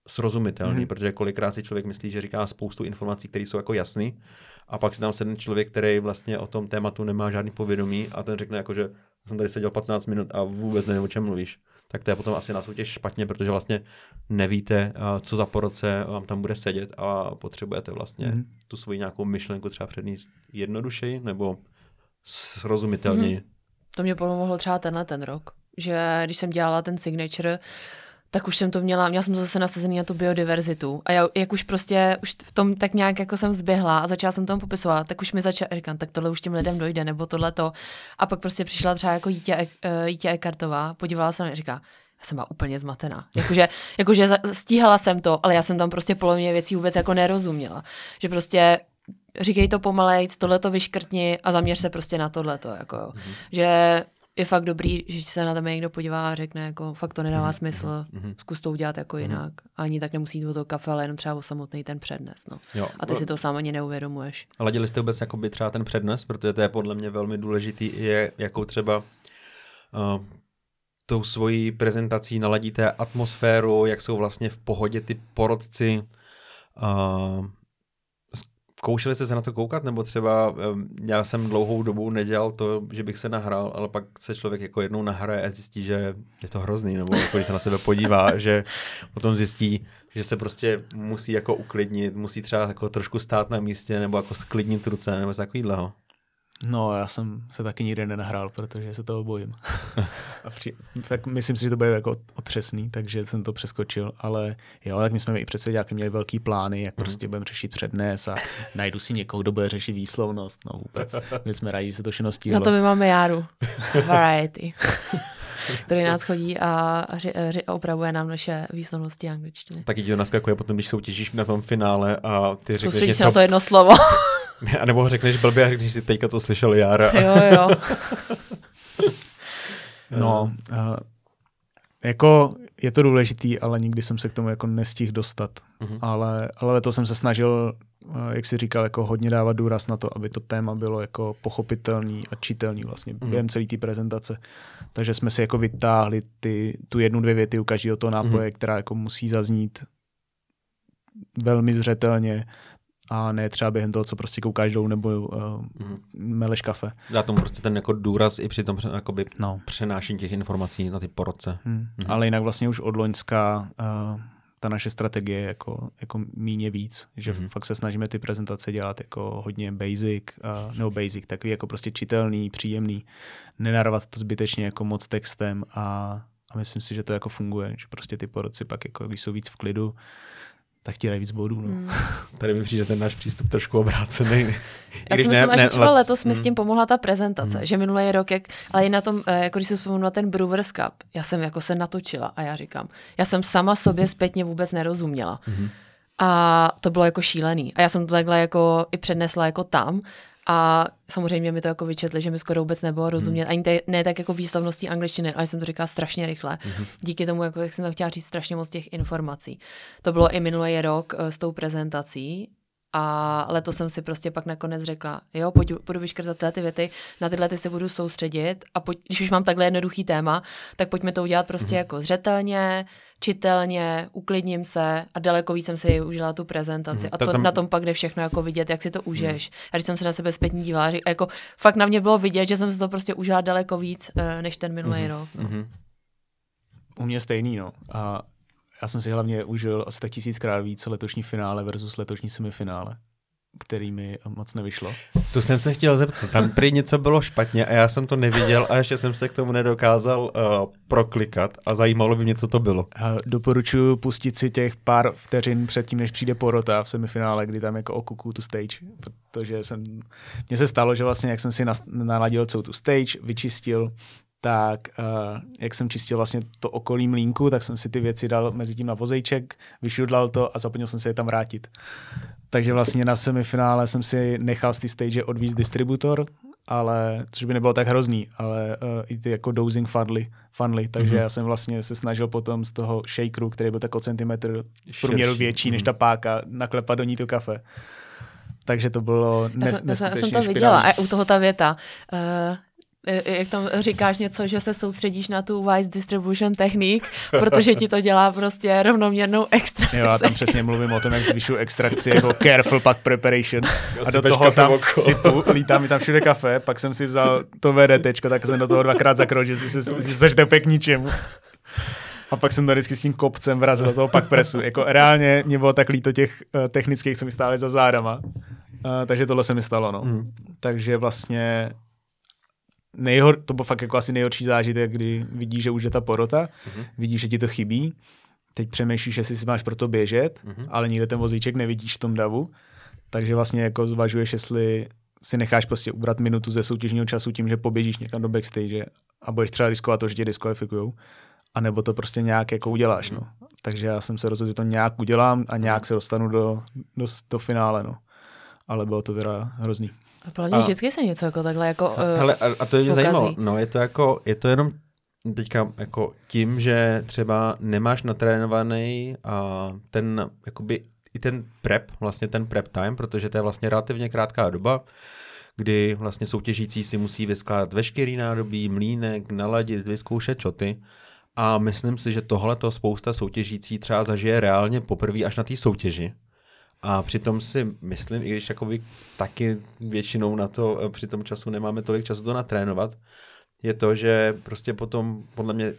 srozumitelný, mm-hmm. protože kolikrát si člověk myslí, že říká spoustu informací, které jsou jako jasný, a pak si tam sedne člověk, který vlastně o tom tématu nemá žádný povědomí a ten řekne jako, že jsem tady seděl 15 minut a vůbec nevím, o čem mluvíš. Tak to je potom asi na soutěž špatně, protože vlastně nevíte, co za poroce vám tam bude sedět a potřebujete vlastně mm-hmm. tu svoji nějakou myšlenku třeba předníst jednodušeji nebo srozumitelněji. Mm-hmm. To mě pomohlo třeba tenhle ten rok, že když jsem dělala ten signature, tak už jsem to měla, měla jsem to zase nasazený na tu biodiverzitu. A já, jak už prostě, už v tom tak nějak jako jsem zběhla a začala jsem tomu popisovat, tak už mi začala, říkám, tak tohle už těm lidem dojde, nebo tohle to. A pak prostě přišla třeba jako Jítě, uh, Jítě Ekartová, podívala se na mě a říká, já jsem byla úplně zmatená. Jakože, jakože stíhala jsem to, ale já jsem tam prostě polovině věcí vůbec jako nerozuměla. Že prostě říkej to pomalej, tohle to vyškrtni a zaměř se prostě na tohleto. Jako, mm-hmm. Že je fakt dobrý, že se na tebe někdo podívá a řekne, jako fakt to nedává mm-hmm. smysl, mm-hmm. zkus to udělat jako mm-hmm. jinak. Ani tak nemusí jít o to kafe, ale jenom třeba o samotný ten přednes. No. Jo. A ty si to sám ani neuvědomuješ. Ale děli jste vůbec jakoby třeba ten přednes, protože to je podle mě velmi důležitý, je jakou třeba uh, tou svojí prezentací naladíte atmosféru, jak jsou vlastně v pohodě ty porodci, uh, zkoušeli jste se na to koukat, nebo třeba já jsem dlouhou dobu nedělal to, že bych se nahrál, ale pak se člověk jako jednou nahraje a zjistí, že je to hrozný, nebo jako, když se na sebe podívá, že potom zjistí, že se prostě musí jako uklidnit, musí třeba jako trošku stát na místě, nebo jako sklidnit ruce, nebo takovýhleho. No, já jsem se taky nikdy nenahrál, protože se toho bojím. a při, tak myslím si, že to bude jako otřesný, takže jsem to přeskočil, ale jo, tak my jsme i před měli velký plány, jak mm. prostě budeme řešit přednes a najdu si někoho, kdo bude řešit výslovnost, no vůbec. My jsme rádi, že se to všechno stihlo. Na to my máme Járu. Variety. který nás chodí a ři, ři, opravuje nám naše výslovnosti angličtiny. Taky ti to naskakuje potom, když soutěžíš na tom finále a ty řekneš něco... se na to jedno slovo. A nebo řekneš blbě a řekneš si, teďka to slyšel Jára. Jo, jo. no, uh, jako je to důležitý, ale nikdy jsem se k tomu jako nestihl dostat. Uh-huh. Ale, ale letos jsem se snažil, jak si říkal, jako hodně dávat důraz na to, aby to téma bylo jako pochopitelný a čitelný vlastně uh-huh. během celé té prezentace. Takže jsme si jako vytáhli ty, tu jednu, dvě věty u každého toho nápoje, uh-huh. která jako musí zaznít velmi zřetelně, a ne třeba během toho, co prostě koukáš dolů nebo uh, mm. meleš kafe. Dá tomu prostě ten jako důraz i při tom jakoby no. přenášení těch informací na ty porodce. Hmm. Mm. Ale jinak vlastně už od Loňska uh, ta naše strategie je jako, jako míně víc, že mm. fakt se snažíme ty prezentace dělat jako hodně basic, uh, nebo basic, takový jako prostě čitelný, příjemný, nenarvat to zbytečně jako moc textem a, a myslím si, že to jako funguje, že prostě ty porodci pak jako, když jsou víc v klidu, tak ti víc bodů. No. Hmm. Tady mi přijde ten náš přístup trošku obrácený. Já si myslím, že třeba letos mi hmm. s tím pomohla ta prezentace, hmm. že minulý rok, jak, ale i na tom, eh, jako když si vzpomínám na ten Brewers Cup, já jsem jako se natočila a já říkám, já jsem sama sobě zpětně vůbec nerozuměla. Hmm. A to bylo jako šílený. A já jsem to takhle jako i přednesla jako tam a samozřejmě mi to jako vyčetli, že mi skoro vůbec nebylo rozumět, hmm. ani te, ne tak jako výslovností angličtiny, ale jsem to říkala strašně rychle. Hmm. Díky tomu, jako, jak jsem tam chtěla říct strašně moc těch informací. To bylo i minulý rok uh, s tou prezentací, a letos jsem si prostě pak nakonec řekla, jo, pojď, budu vyškrtat tyhle ty věty, na tyhle ty se budu soustředit a pojď, když už mám takhle jednoduchý téma, tak pojďme to udělat prostě mm-hmm. jako zřetelně, čitelně, uklidním se a daleko víc jsem si užila tu prezentaci. Mm, a to tam... na tom pak jde všechno jako vidět, jak si to užiješ. Mm. A když jsem se na sebe zpětně dívala, že jako fakt na mě bylo vidět, že jsem si to prostě užila daleko víc uh, než ten minulý mm. rok. Mm-hmm. U mě stejný, no. A já jsem si hlavně užil asi tak tisíckrát víc letošní finále versus letošní semifinále který mi moc nevyšlo. To jsem se chtěl zeptat. Tam prý něco bylo špatně a já jsem to neviděl a ještě jsem se k tomu nedokázal uh, proklikat a zajímalo by mě, co to bylo. Doporučuji pustit si těch pár vteřin předtím, než přijde porota v semifinále, kdy tam jako okuku tu stage, protože jsem, mně se stalo, že vlastně jak jsem si naladil celou tu stage, vyčistil, tak uh, jak jsem čistil vlastně to okolí mlínku, tak jsem si ty věci dal mezi tím na vozejček, vyšudlal to a zapomněl jsem se je tam vrátit. Takže vlastně na semifinále jsem si nechal z té stage odvízt distributor, ale což by nebylo tak hrozný, ale uh, i ty jako dozing funnely, funnely takže mm-hmm. já jsem vlastně se snažil potom z toho shakeru, který byl tak o centimetr v průměru větší mm-hmm. než ta mhm. páka, naklepat do ní to kafe. Takže to bylo nes- já jsem, já jsem to viděla a u toho ta věta. Uh, jak tam říkáš něco, že se soustředíš na tu wise distribution technique, protože ti to dělá prostě rovnoměrnou extrakci. Jo, a tam přesně mluvím o tom, jak zvyšu extrakci, jako careful pack preparation. A do toho tam sypu, lítá mi tam všude kafe, pak jsem si vzal to VDT, tak jsem do toho dvakrát zakročil, že si se tepe k ničemu. A pak jsem to vždycky s tím kopcem vrazil do toho pak presu. Jako reálně mě bylo tak líto těch uh, technických, co mi stály za zádama. Uh, takže tohle se mi stalo, no. Mm. Takže vlastně nejhor, to byl fakt jako asi nejhorší zážitek, kdy vidíš, že už je ta porota, mm-hmm. vidíš, že ti to chybí, teď přemýšlíš, jestli si máš pro to běžet, mm-hmm. ale nikde ten vozíček nevidíš v tom davu, takže vlastně jako zvažuješ, jestli si necháš prostě ubrat minutu ze soutěžního času tím, že poběžíš někam do backstage a budeš třeba riskovat to, že tě diskvalifikujou, anebo to prostě nějak jako uděláš, no. Takže já jsem se rozhodl, že to nějak udělám a nějak se dostanu do, do, do finále, no. Ale bylo to teda hrozný. A podle mě a, vždycky se něco jako takhle jako uh, hele, a, a to je zajímavé. No, je to jako, je to jenom teďka jako tím, že třeba nemáš natrénovaný a ten, jakoby, i ten prep, vlastně ten prep time, protože to je vlastně relativně krátká doba, kdy vlastně soutěžící si musí vyskládat veškerý nádobí, mlínek, naladit, vyzkoušet čoty. A myslím si, že tohle to spousta soutěžící třeba zažije reálně poprvé až na té soutěži A přitom si myslím, i když jakoby taky většinou na to eh, při tom času nemáme tolik času to natrénovat, je to, že prostě potom podle mě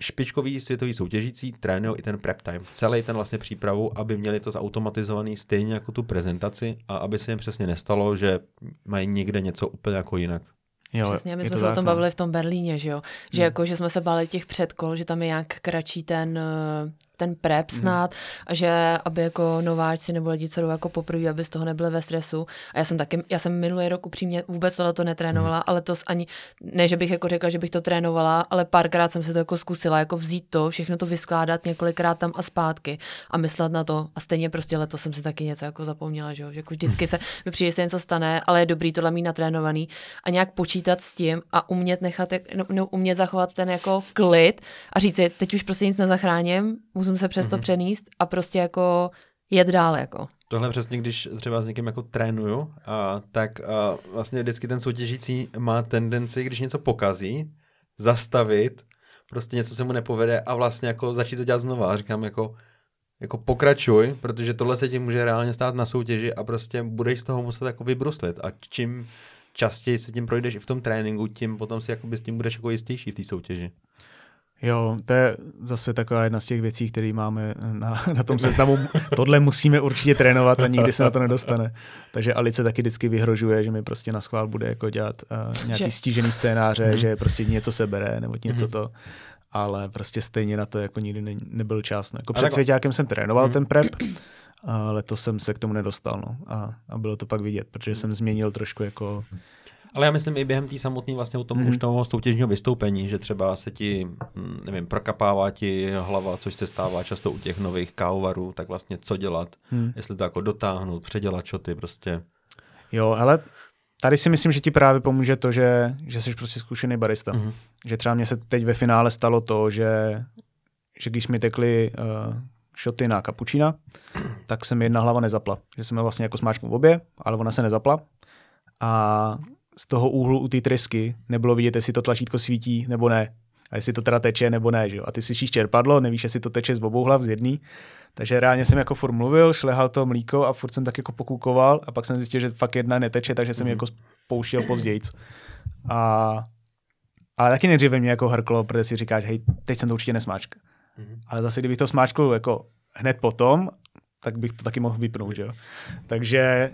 špičkový světový soutěžící trénují i ten prep time. Celý ten vlastně přípravu, aby měli to zautomatizovaný stejně jako tu prezentaci a aby se jim přesně nestalo, že mají někde něco úplně jako jinak. Jo, Přesně, my jsme se tak, o tom bavili v tom Berlíně, že jo? Že hmm. jako, že jsme se báli těch předkol, že tam je nějak kratší ten eh, ten prep mhm. snad, mm. a že aby jako nováčci nebo lidi, co jdou jako poprvé, aby z toho nebyli ve stresu. A já jsem taky, já jsem minulý rok upřímně vůbec tohle to netrénovala, mm. ale to ani, ne, že bych jako řekla, že bych to trénovala, ale párkrát jsem se to jako zkusila, jako vzít to, všechno to vyskládat několikrát tam a zpátky a myslet na to. A stejně prostě letos jsem si taky něco jako zapomněla, že, že jako vždycky se mi přijde, se něco stane, ale je dobrý tohle mít natrénovaný a nějak počítat s tím a umět nechat, no, no, umět zachovat ten jako klid a říct si, teď už prostě nic nezachráním, musím se přes to mm-hmm. přenést a prostě jako jet dál jako. Tohle přesně, když třeba s někým jako trénuju, a, tak a, vlastně vždycky ten soutěžící má tendenci, když něco pokazí, zastavit, prostě něco se mu nepovede a vlastně jako začít to dělat znova. A říkám jako, jako pokračuj, protože tohle se ti může reálně stát na soutěži a prostě budeš z toho muset jako vybruslit. A čím častěji se tím projdeš i v tom tréninku, tím potom si s tím budeš jako jistější v té soutěži. Jo, to je zase taková jedna z těch věcí, které máme na, na tom seznamu. Tohle musíme určitě trénovat a nikdy se na to nedostane. Takže Alice taky vždycky vyhrožuje, že mi prostě na schvál bude jako dělat uh, nějaký že... stížený scénáře, mm-hmm. že prostě něco se bere nebo něco mm-hmm. to. Ale prostě stejně na to jako nikdy ne, nebyl čas. No. Jako před Svěťákem jsem trénoval mm-hmm. ten prep, a letos jsem se k tomu nedostal. No. A, a bylo to pak vidět, protože jsem změnil trošku jako ale já myslím i během té samotné vlastně u tom, mm. už toho soutěžního vystoupení, že třeba se ti, hm, nevím, prokapává ti hlava, což se stává často u těch nových kávovarů, tak vlastně co dělat, mm. jestli to jako dotáhnout, předělat šoty, prostě. Jo, ale tady si myslím, že ti právě pomůže to, že, že jsi prostě zkušený barista. Mm. Že třeba mně se teď ve finále stalo to, že, že když mi tekly uh, šoty na kapučína, tak se mi jedna hlava nezapla. Že jsem vlastně jako smáčknul v obě, ale ona se nezapla. A z toho úhlu u té trysky nebylo vidět, jestli to tlačítko svítí nebo ne. A jestli to teda teče nebo ne. Že jo? A ty slyšíš čerpadlo, nevíš, jestli to teče z obou hlav, z jedný. Takže reálně jsem jako furt mluvil, šlehal to mlíko a furt jsem tak jako pokukoval a pak jsem zjistil, že fakt jedna neteče, takže jsem mm-hmm. jako pouštěl později. A, ale taky nejdříve mě jako hrklo, protože si říkáš, hej, teď jsem to určitě nesmáčk. Mm-hmm. Ale zase, kdybych to smáčkl jako hned potom, tak bych to taky mohl vypnout, že jo. Takže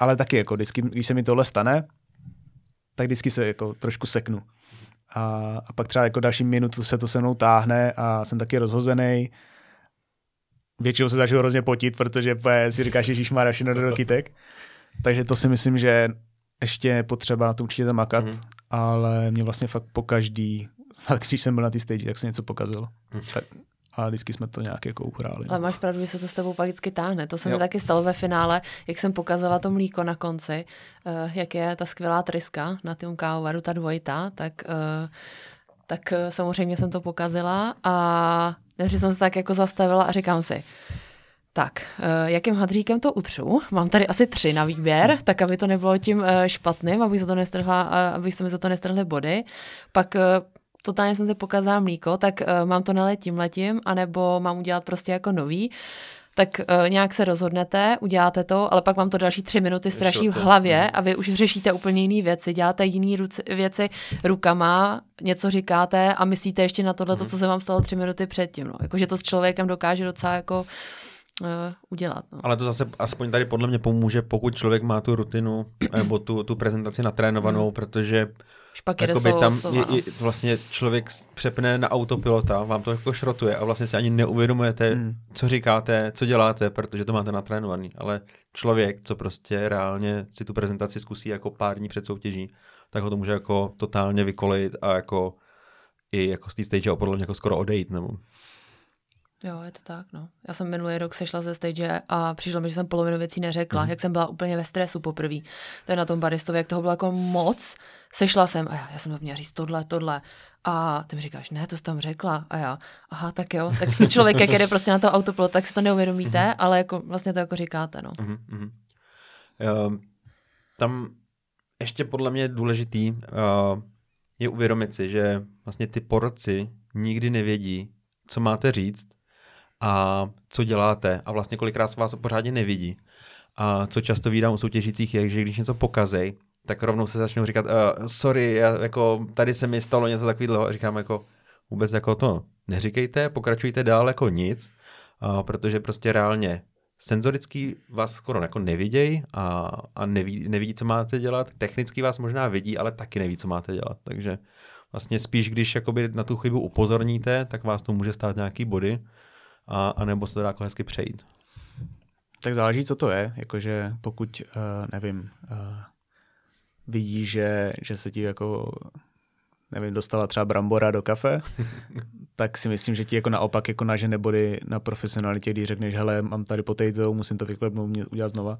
ale taky jako vždycky, když se mi tohle stane, tak vždycky se jako trošku seknu. A, a pak třeba jako další minutu se to se mnou táhne a jsem taky rozhozený. Většinou se začnu hrozně potit, protože si říkáš, že má všechno do kytek. Takže to si myslím, že ještě je potřeba na to určitě zamakat, mm. ale mě vlastně fakt po každý, když jsem byl na té stage, tak se něco pokazil. Mm. Tak, a vždycky jsme to nějak jako uhráli. Ale máš pravdu, že se to s tebou pak vždycky táhne. To se jo. mi taky stalo ve finále, jak jsem pokazala to mlíko na konci, uh, jak je ta skvělá tryska na tom kávovaru, ta dvojita, tak, uh, tak uh, samozřejmě jsem to pokazila a než jsem se tak jako zastavila a říkám si, tak, jakým hadříkem to utřu? Mám tady asi tři na výběr, tak aby to nebylo tím špatným, abych, za to nestrhla, abych se mi za to nestrhly body. Pak totálně jsem se pokazala mlíko, tak uh, mám to nalet tím letím, anebo mám udělat prostě jako nový tak uh, nějak se rozhodnete, uděláte to, ale pak vám to další tři minuty straší v hlavě hmm. a vy už řešíte úplně jiné věci, děláte jiné věci rukama, něco říkáte a myslíte ještě na tohle, mm. co se vám stalo tři minuty předtím. No. Jakože to s člověkem dokáže docela jako uh, udělat. No. Ale to zase aspoň tady podle mě pomůže, pokud člověk má tu rutinu nebo tu, tu prezentaci natrénovanou, mm. protože Špak Jakoby tam je, je, vlastně člověk přepne na autopilota, vám to jako šrotuje a vlastně si ani neuvědomujete, hmm. co říkáte, co děláte, protože to máte natrénovaný. Ale člověk, co prostě reálně si tu prezentaci zkusí jako pár dní před soutěží, tak ho to může jako totálně vykolejit a jako i jako z té stage podle mě jako skoro odejít. Nebo... Jo, je to tak, no. Já jsem minulý rok sešla ze stage a přišlo mi, že jsem polovinu věcí neřekla, mm. jak jsem byla úplně ve stresu poprvé. To je na tom baristovi, jak toho bylo jako moc. Sešla jsem a já, já jsem to měla říct tohle, tohle. A ty mi říkáš, ne, to jsi tam řekla. A já, aha, tak jo. Tak člověk, jak jde prostě na to autopilot, tak si to neuvědomíte, mm-hmm. ale jako vlastně to jako říkáte, no. Mm-hmm. Uh, tam ještě podle mě důležitý uh, je uvědomit si, že vlastně ty porodci nikdy nevědí, co máte říct a co děláte a vlastně kolikrát se vás pořádně nevidí. A co často vídám u soutěžících je, že když něco pokazej, tak rovnou se začnou říkat, uh, sorry, já, jako, tady se mi stalo něco takového a říkám jako, vůbec jako to neříkejte, pokračujte dál jako nic, uh, protože prostě reálně senzoricky vás skoro jako nevidějí a, a neví, nevidí, co máte dělat. Technicky vás možná vidí, ale taky neví, co máte dělat. Takže vlastně spíš, když jakoby na tu chybu upozorníte, tak vás to může stát nějaký body a, a nebo se to dá jako hezky přejít. Tak záleží, co to je. Jakože pokud, uh, nevím, uh, vidí, že, že se ti jako nevím, dostala třeba brambora do kafe, tak si myslím, že ti jako naopak jako nažene body na profesionalitě, když řekneš, hele, mám tady potato, musím to vyklepnout, mě udělat znova,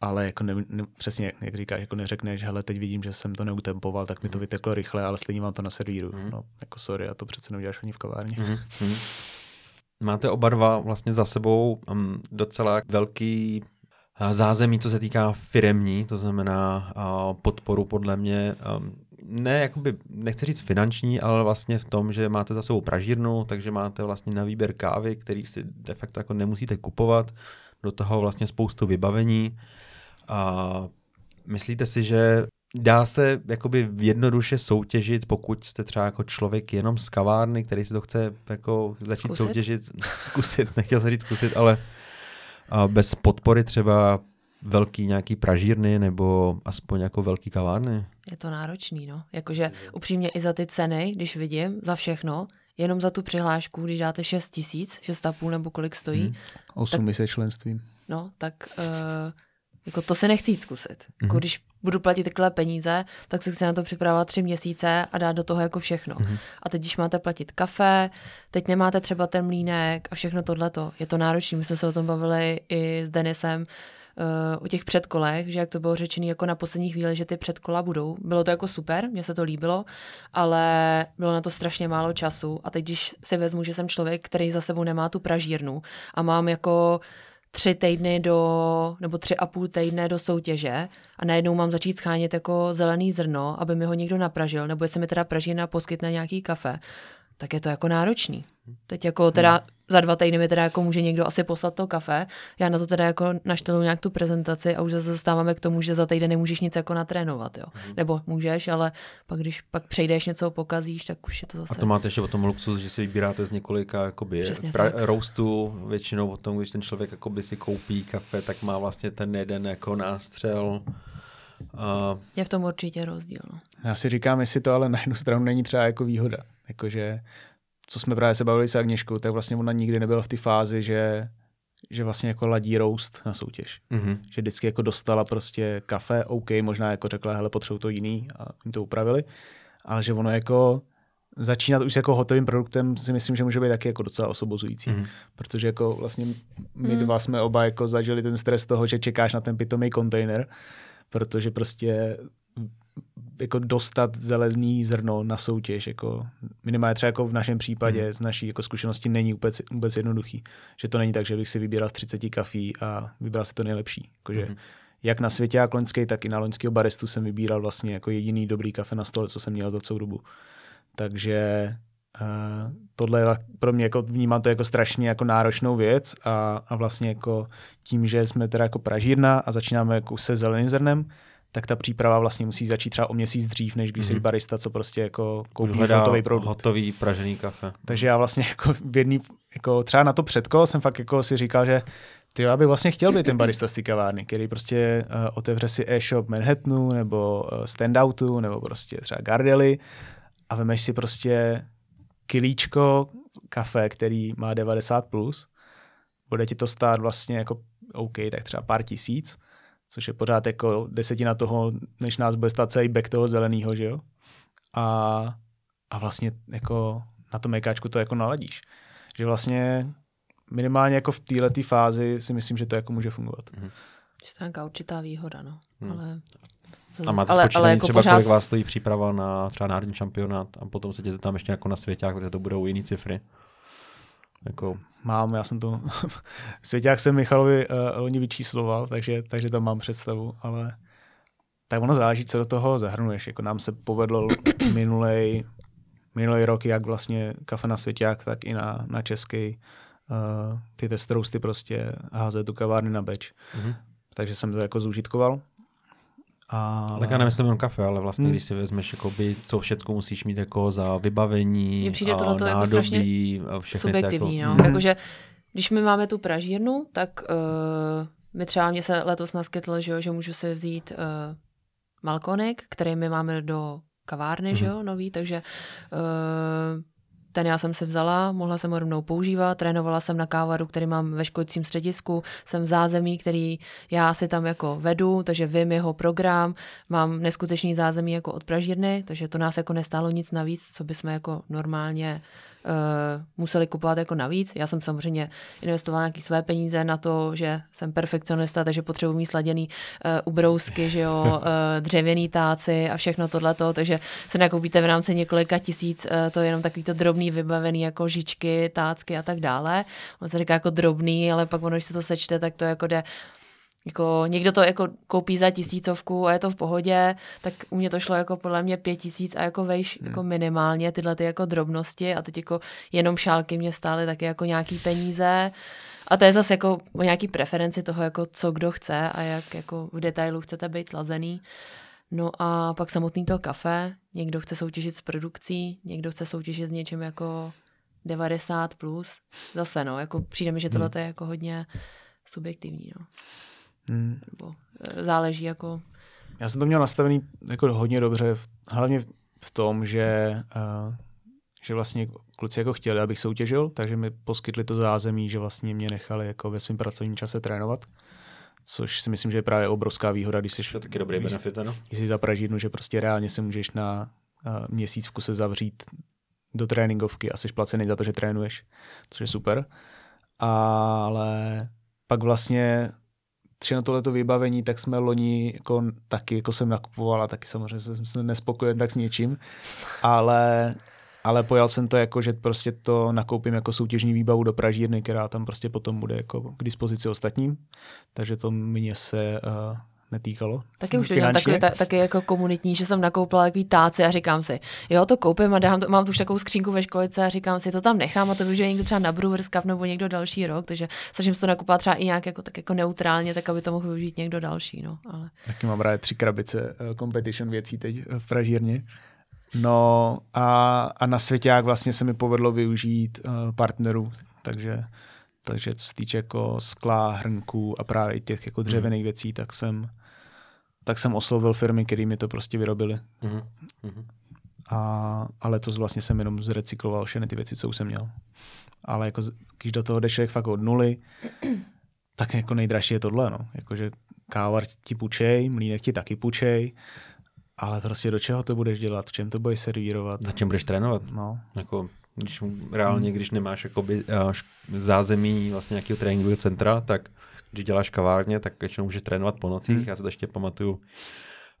ale jako ne, ne, přesně, jak říkáš, jako neřekneš, hele, teď vidím, že jsem to neutempoval, tak mi to mhm. vyteklo rychle, ale stejně mám to na servíru. Mm. No, jako sorry, a to přece neuděláš ani v kavárně. Mm. Máte oba dva vlastně za sebou um, docela velký uh, zázemí, co se týká firemní, to znamená uh, podporu podle mě um, ne, jakoby, nechci říct finanční, ale vlastně v tom, že máte za sebou pražírnu, takže máte vlastně na výběr kávy, který si de facto jako nemusíte kupovat, do toho vlastně spoustu vybavení. A myslíte si, že dá se jakoby jednoduše soutěžit, pokud jste třeba jako člověk jenom z kavárny, který si to chce jako začít zkusit? soutěžit, zkusit, nechtěl jsem říct zkusit, ale a bez podpory třeba velký nějaký pražírny nebo aspoň jako velký kavárny? Je to náročný, no. Jakože upřímně i za ty ceny, když vidím, za všechno, jenom za tu přihlášku, když dáte 6 tisíc, 6,5 nebo kolik stojí. Hmm. 8 tak, členstvím. No, tak uh, jako to se nechci zkusit. Hmm. Jako když budu platit takové peníze, tak se chci na to připravovat tři měsíce a dát do toho jako všechno. Mm-hmm. A teď, když máte platit kafe, teď nemáte třeba ten mlínek a všechno tohleto, je to náročné. My jsme se o tom bavili i s Denisem, uh, o těch předkolech, že jak to bylo řečené jako na poslední chvíli, že ty předkola budou. Bylo to jako super, mně se to líbilo, ale bylo na to strašně málo času. A teď, když si vezmu, že jsem člověk, který za sebou nemá tu pražírnu a mám jako tři týdny do, nebo tři a půl týdne do soutěže a najednou mám začít schánět jako zelený zrno, aby mi ho někdo napražil, nebo jestli mi teda pražírna poskytne nějaký kafe, tak je to jako náročný. Teď jako teda hmm. za dva týdny mi teda jako může někdo asi poslat to kafe, já na to teda jako naštělu nějak tu prezentaci a už zase dostáváme k tomu, že za týden nemůžeš nic jako natrénovat, jo. Hmm. Nebo můžeš, ale pak když pak přejdeš něco pokazíš, tak už je to zase... A to máte ještě o tom luxus, že si vybíráte z několika jakoby pra- roastů, většinou o tom, když ten člověk jakoby si koupí kafe, tak má vlastně ten jeden jako nástřel. A... Je v tom určitě rozdíl. No. Já si říkám, jestli to ale na jednu stranu není třeba jako výhoda. Jakože, co jsme právě se bavili s Agněškou, tak vlastně ona nikdy nebyla v té fázi, že, že vlastně jako ladí roast na soutěž. Mm-hmm. Že vždycky jako dostala prostě kafe, OK, možná jako řekla, hele, potřebuji to jiný a jim to upravili, ale že ono jako začínat už s jako hotovým produktem si myslím, že může být taky jako docela osobozující. Mm. Protože jako vlastně my mm. dva jsme oba jako zažili ten stres toho, že čekáš na ten pitomý kontejner, protože prostě jako dostat zelezný zrno na soutěž, jako minimálně třeba jako v našem případě mm. z naší jako zkušenosti není vůbec, vůbec jednoduchý. Že to není tak, že bych si vybíral z 30 kafí a vybral si to nejlepší. Jakože mm. jak na světě jak loňský, tak i na loňského baristu jsem vybíral vlastně jako jediný dobrý kafe na stole, co jsem měl za celou dobu. Takže uh, tohle je pro mě jako vnímám to jako strašně jako náročnou věc a, a vlastně jako tím, že jsme teda jako pražírna a začínáme jako se zeleným zrnem, tak ta příprava vlastně musí začít třeba o měsíc dřív, než když mm-hmm. si barista, co prostě jako koupí hotový produkt. hotový pražený kafe. Takže já vlastně jako v jedný, jako třeba na to předkolo jsem fakt jako si říkal, že ty já bych vlastně chtěl být ten barista z té kavárny, který prostě uh, otevře si e-shop Manhattanu nebo uh, Standoutu nebo prostě třeba Gardely a vemeš si prostě kilíčko kafe, který má 90+, plus, bude ti to stát vlastně jako OK, tak třeba pár tisíc, což je pořád jako desetina toho, než nás bude stát celý back toho zeleného, že jo? A, a vlastně jako na tom mekáčku to jako naladíš. Že vlastně minimálně jako v této fázi si myslím, že to jako může fungovat. Mm. Je to nějaká určitá výhoda, no. Hmm. Ale a máte ale, ale jako třeba, pořád... kolik vás stojí příprava na třeba národní šampionát a potom se tam ještě jako na svěťách, protože to budou jiné cifry? Jako... Mám, já jsem to svěťák jsem Michalovi uh, loni vyčísloval, takže, takže tam mám představu, ale tak ono záleží, co do toho zahrnuješ. Jako nám se povedlo minulej, minulý rok, jak vlastně kafe na svěťák, tak i na, na český uh, ty test roasty prostě házet do kavárny na beč. Mm-hmm. Takže jsem to jako zúžitkoval. Ale... Tak já nemyslím jenom kafe, ale vlastně, hmm. když si vezmeš, jakoby, co všechno musíš mít jako za vybavení, Mně přijde tohle jako strašně subjektivní. Jako... No. Hmm. Jakože, když my máme tu pražírnu, tak uh, mi třeba mě se letos naskytlo, že, jo, že můžu si vzít uh, malkonik, který my máme do kavárny, mm-hmm. že jo, nový, takže uh, ten já jsem si vzala, mohla jsem ho rovnou používat, trénovala jsem na kávaru, který mám ve školícím středisku, jsem v zázemí, který já si tam jako vedu, takže vím jeho program, mám neskutečný zázemí jako od pražírny, takže to nás jako nestálo nic navíc, co bychom jako normálně uh, museli kupovat jako navíc. Já jsem samozřejmě investovala nějaké své peníze na to, že jsem perfekcionista, takže potřebuji mít sladěný uh, ubrousky, že jo, uh, dřevěný táci a všechno tohleto, takže se nakoupíte v rámci několika tisíc, uh, to je jenom takový to drobný vybavený jako žičky, tácky a tak dále. On se říká jako drobný, ale pak ono, když se to sečte, tak to jako jde jako někdo to jako koupí za tisícovku a je to v pohodě, tak u mě to šlo jako podle mě pět tisíc a jako vejš hmm. jako minimálně tyhle ty jako drobnosti a teď jako jenom šálky mě stály taky jako nějaký peníze a to je zase jako o nějaký preferenci toho, jako co kdo chce a jak jako v detailu chcete být slazený. No a pak samotný to kafe, někdo chce soutěžit s produkcí, někdo chce soutěžit s něčím jako 90 plus. Zase no, jako přijde mi, že tohle hmm. je jako hodně subjektivní. No. Hmm. Nebo eh, záleží jako... Já jsem to měl nastavený jako hodně dobře, hlavně v tom, že, uh, že vlastně kluci jako chtěli, abych soutěžil, takže mi poskytli to zázemí, že vlastně mě nechali jako ve svém pracovním čase trénovat což si myslím, že je právě obrovská výhoda, když jsi... To taky dobrý když, benefit, ano. Když jsi za Pražídnu, že prostě reálně se můžeš na uh, měsíc v kuse zavřít do tréninkovky a jsi placený za to, že trénuješ, což je super. Ale pak vlastně všechno tohleto vybavení, tak jsme loni jako, taky jako jsem nakupoval a taky samozřejmě jsem nespokojen tak s něčím, ale, ale pojal jsem to jako, že prostě to nakoupím jako soutěžní výbavu do Pražírny, která tam prostě potom bude jako k dispozici ostatním, takže to mě se uh, netýkalo. Taky už to dělám taky, ta, taky jako komunitní, že jsem nakoupila takový táci a říkám si, jo, to koupím a dám to, mám tu už takovou skřínku ve školice a říkám si, to tam nechám a to využije někdo třeba na Brewers Cup nebo někdo další rok, takže snažím se to nakupovat třeba i nějak jako, tak jako neutrálně, tak aby to mohl využít někdo další. No, ale... Taky mám rád tři krabice uh, competition věcí teď v Pražírně. No a, a na jak vlastně se mi povedlo využít uh, partnerů, takže takže co se týče jako skla, hrnků a právě těch jako dřevěných hmm. věcí, tak jsem tak jsem oslovil firmy, které mi to prostě vyrobily. Mm-hmm. A, ale letos vlastně jsem jenom zrecykloval všechny ty věci, co už jsem měl. Ale jako, když do toho jdeš fakt od nuly, tak jako nejdražší je tohle, no. Jakože kávar ti půjčej, mlínek ti taky půjčej, ale prostě do čeho to budeš dělat, v čem to budeš servírovat. Na čem budeš trénovat? No. Jako, když reálně, když nemáš jakoby, uh, zázemí vlastně nějakého tréninkového centra, tak když děláš kavárně, tak většinou můžeš trénovat po nocích. Hmm. Já se to ještě pamatuju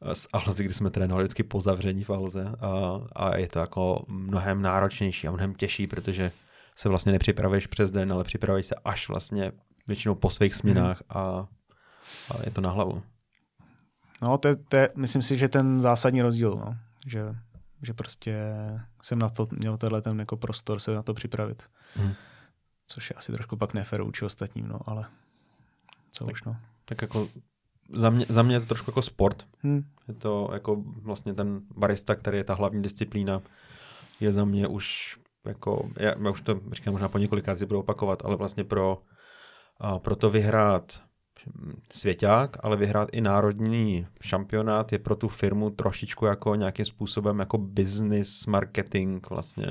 eh, z Alzy, kdy jsme trénovali vždycky po zavření v Alze a, a je to jako mnohem náročnější a mnohem těžší, protože se vlastně nepřipravuješ přes den, ale připravuješ se až vlastně většinou po svých směnách hmm. a, a je to na hlavu. No, to je, to je, myslím si, že ten zásadní rozdíl, no. že, že prostě jsem na to měl tenhle ten jako prostor se na to připravit. Hmm. Což je asi trošku pak nefér vůči ostatním, no, ale co tak, už no. Tak jako za mě, za mě je to trošku jako sport. Hmm. Je to jako vlastně ten barista, který je ta hlavní disciplína, je za mě už jako, já, já už to říkám možná po několikrát si budu opakovat, ale vlastně pro, a pro to vyhrát svěťák, ale vyhrát i národní šampionát je pro tu firmu trošičku jako nějakým způsobem jako business marketing vlastně.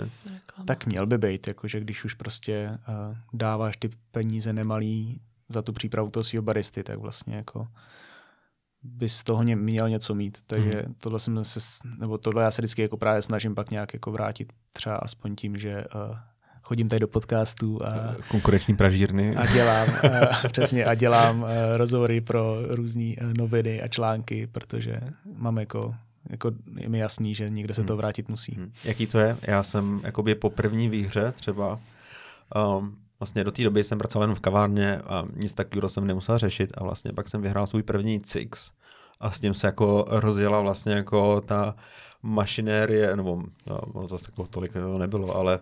Tak měl by být, jakože když už prostě uh, dáváš ty peníze nemalý za tu přípravu toho svého baristy, tak vlastně jako by z toho měl něco mít. Takže hmm. tohle jsem se, nebo tohle já se vždycky jako právě snažím pak nějak jako vrátit třeba aspoň tím, že uh, chodím tady do podcastu a konkurenční pražírny a dělám, uh, přesně, a dělám uh, rozhovory pro různé uh, noviny a články, protože mám jako jako je mi jasný, že někde se to hmm. vrátit musí. Hmm. Jaký to je? Já jsem jakoby po první výhře třeba um, Vlastně do té doby jsem pracoval jen v kavárně a nic takového jsem nemusel řešit a vlastně pak jsem vyhrál svůj první Cix a s tím se jako rozjela vlastně jako ta mašinérie, nebo no, to zase jako tolik nebylo, ale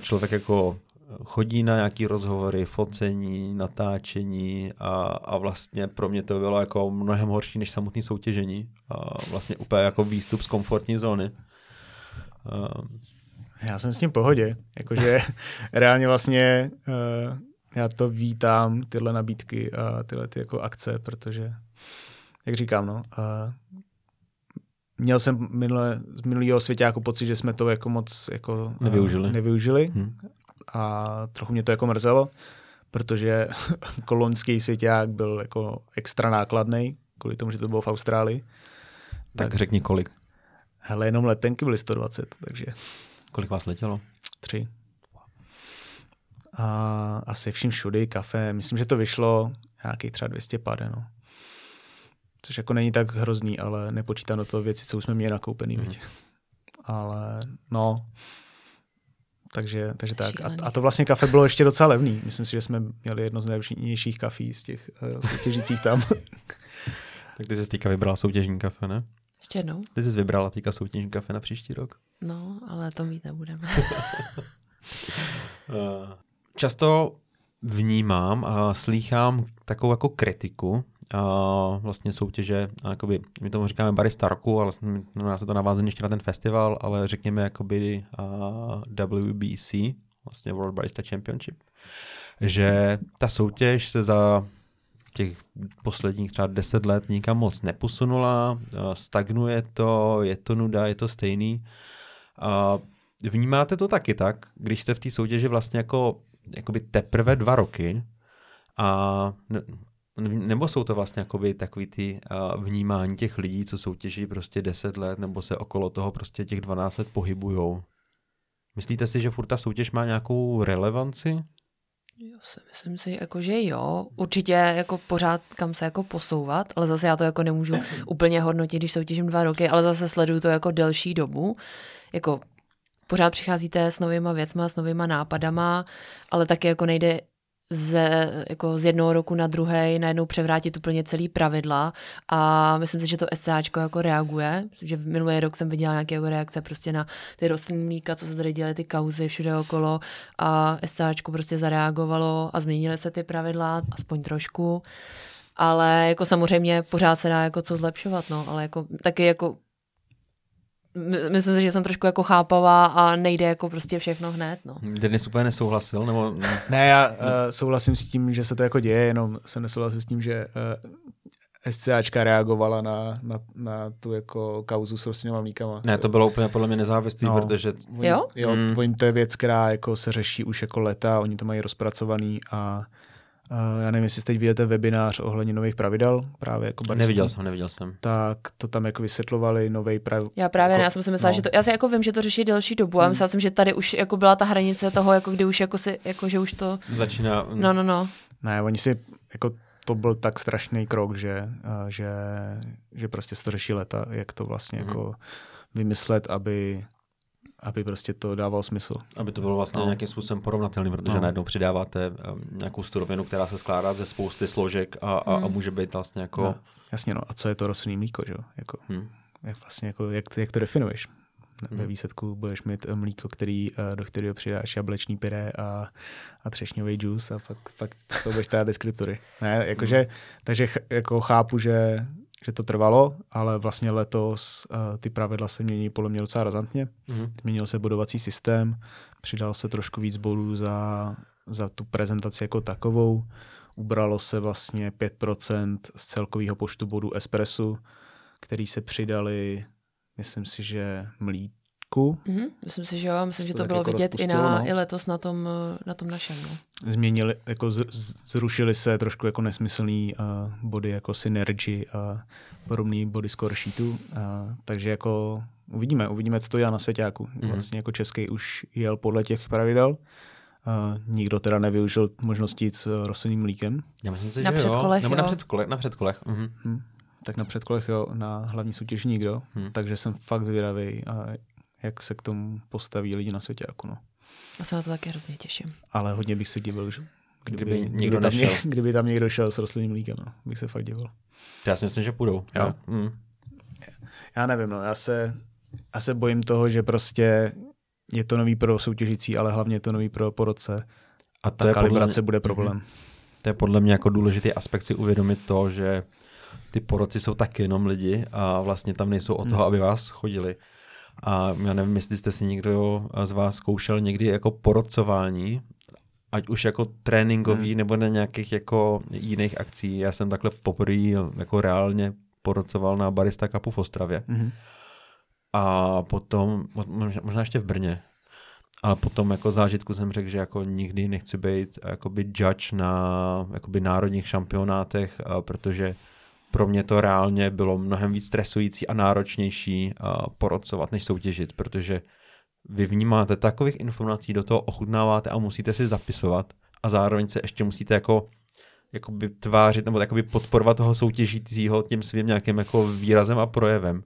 člověk jako chodí na nějaký rozhovory, focení, natáčení a, a vlastně pro mě to bylo jako mnohem horší než samotné soutěžení. A vlastně úplně jako výstup z komfortní zóny. A... Já jsem s tím v pohodě. Jakože reálně vlastně uh, já to vítám, tyhle nabídky a tyhle ty jako akce, protože, jak říkám, no, uh, měl jsem minule, z minulého světě jako pocit, že jsme to jako moc jako, nevyužili. Uh, nevyužili. Hmm a trochu mě to jako mrzelo, protože kolonský svěťák byl jako extra nákladný, kvůli tomu, že to bylo v Austrálii. Tak, tak řekni kolik. Hele, jenom letenky byly 120, takže... Kolik vás letělo? Tři. A asi vším všudy, kafe, myslím, že to vyšlo nějaký třeba 200 pade, no. Což jako není tak hrozný, ale nepočítám do toho věci, co už jsme měli nakoupený, mm. Ale no, takže, takže tak. A, a to vlastně kafe bylo ještě docela levný. Myslím si, že jsme měli jedno z nejlepších kafí z těch uh, soutěžících tam. tak ty jsi teďka vybrala soutěžní kafe, ne? Ještě jednou. Ty jsi vybrala teďka soutěžní kafe na příští rok? No, ale to mít nebudeme. Často vnímám a slýchám takovou jako kritiku a vlastně soutěže, a jakoby, my tomu říkáme barista roku, ale no, se to navázané ještě na ten festival, ale řekněme jakoby uh, WBC, vlastně World Barista Championship, že ta soutěž se za těch posledních třeba deset let nikam moc neposunula, stagnuje to, je to nuda, je to stejný. A vnímáte to taky tak, když jste v té soutěži vlastně jako jakoby teprve dva roky a nebo jsou to vlastně jakoby takový ty uh, vnímání těch lidí, co soutěží prostě 10 let, nebo se okolo toho prostě těch 12 let pohybujou? Myslíte si, že furt ta soutěž má nějakou relevanci? Jo, si myslím si, jako, že jo. Určitě jako pořád kam se jako posouvat, ale zase já to jako nemůžu úplně hodnotit, když soutěžím dva roky, ale zase sleduju to jako delší dobu. Jako pořád přicházíte s novýma věcma, s novýma nápadama, ale taky jako nejde z, jako z jednoho roku na druhý najednou převrátit úplně celý pravidla a myslím si, že to SCAčko jako reaguje, myslím, že v minulý rok jsem viděla nějaké jako reakce prostě na ty rostlinní mlíka, co se tady dělaly ty kauzy všude okolo a SCAčko prostě zareagovalo a změnily se ty pravidla, aspoň trošku, ale jako samozřejmě pořád se dá jako co zlepšovat, no, ale jako taky jako myslím si, že jsem trošku jako chápavá a nejde jako prostě všechno hned. No. Denis úplně nesouhlasil? Nebo... Ne, já uh, souhlasím s tím, že se to jako děje, jenom jsem nesouhlasil s tím, že uh, eh, SCAčka reagovala na, na, na tu jako kauzu s rostlinnými mlíkama. Ne, to bylo úplně podle mě nezávislý, no, protože... Oni, jo? Jo, mm. to je věc, která jako se řeší už jako leta, oni to mají rozpracovaný a já nevím, jestli teď vidíte webinář ohledně nových pravidel, právě jako barista. Neviděl jsem, neviděl jsem. Tak to tam jako vysvětlovali, nový pravidel. Já právě jako, ne, já jsem si myslela, no. že to, já si jako vím, že to řeší delší dobu, hmm. a myslela jsem, že tady už jako byla ta hranice toho, jako kdy už jako si, jako že už to... Začíná. No, no, no. Ne, oni si, jako to byl tak strašný krok, že, že, že prostě se to řeší leta, jak to vlastně hmm. jako vymyslet, aby aby prostě to dávalo smysl. Aby to bylo vlastně no. nějakým způsobem porovnatelný, protože no. najednou přidáváte um, nějakou surovinu, která se skládá ze spousty složek a, a, hmm. a může být vlastně jako... No, jasně, no. A co je to rostlinný mlíko, že jo? Jako, hmm. jak vlastně, jako, jak, jak to definuješ? Hmm. Ve výsledku budeš mít eh, mlíko, který, eh, do kterého přidáš jablečný pyré a, a třešňový džus a pak, pak to budeš dát deskriptory. Ne, jakože, hmm. takže ch, jako chápu, že že to trvalo, ale vlastně letos uh, ty pravidla se mění podle mě docela razantně. Mm-hmm. Změnil se bodovací systém, přidal se trošku víc bodů za, za tu prezentaci jako takovou, ubralo se vlastně 5% z celkového počtu bodů espressu, který se přidali, myslím si, že mlí, Česku. Mm-hmm. Myslím si, že jo. Myslím, že to, to bylo jako vidět i, na, no. i letos na tom, na tom našem. No. Změnili, jako z, zrušili se trošku jako nesmyslný uh, body jako Synergy a podobný body score sheetu. Uh, takže jako uvidíme, uvidíme, co to dělá na svěťáku. Mm-hmm. Vlastně jako český už jel podle těch pravidel. Uh, nikdo teda nevyužil možnosti s rostlinným mlíkem. Já myslím si, na že předkolech, jo. Nebo jo. na předkolech. Na předkolech. Mm-hmm. Hmm. Tak na předkolech jo, na hlavní soutěž nikdo. Hmm. Takže jsem fakt zvědavý, jak se k tomu postaví lidi na světě. Jako no. Já se na to taky hrozně těším. Ale hodně bych se divil, že kdyby, kdyby, někdo kdyby, tam, nešel. kdyby tam někdo šel s rostlinným mlíkem, no, bych se fakt divil. Já si myslím, že půjdou. Jo. Mm. Já nevím, no, já se, já se bojím toho, že prostě je to nový pro soutěžící, ale hlavně je to nový pro porodce. A Ta kalibrace bude problém. To je podle mě jako důležitý aspekt si uvědomit to, že ty poroci jsou taky jenom lidi a vlastně tam nejsou od toho, aby vás chodili. A já nevím, jestli jste si někdo z vás zkoušel někdy jako porodcování, ať už jako tréninkový hmm. nebo na nějakých jako jiných akcí. Já jsem takhle poprvé jako reálně porocoval na Barista Cupu v Ostravě. Hmm. A potom, možná ještě v Brně, ale potom jako zážitku jsem řekl, že jako nikdy nechci být jakoby judge na jakoby národních šampionátech, protože pro mě to reálně bylo mnohem víc stresující a náročnější porocovat, než soutěžit, protože vy vnímáte takových informací, do toho ochutnáváte a musíte si zapisovat a zároveň se ještě musíte jako jakoby tvářit nebo jakoby podporovat toho soutěžícího tím svým nějakým jako výrazem a projevem,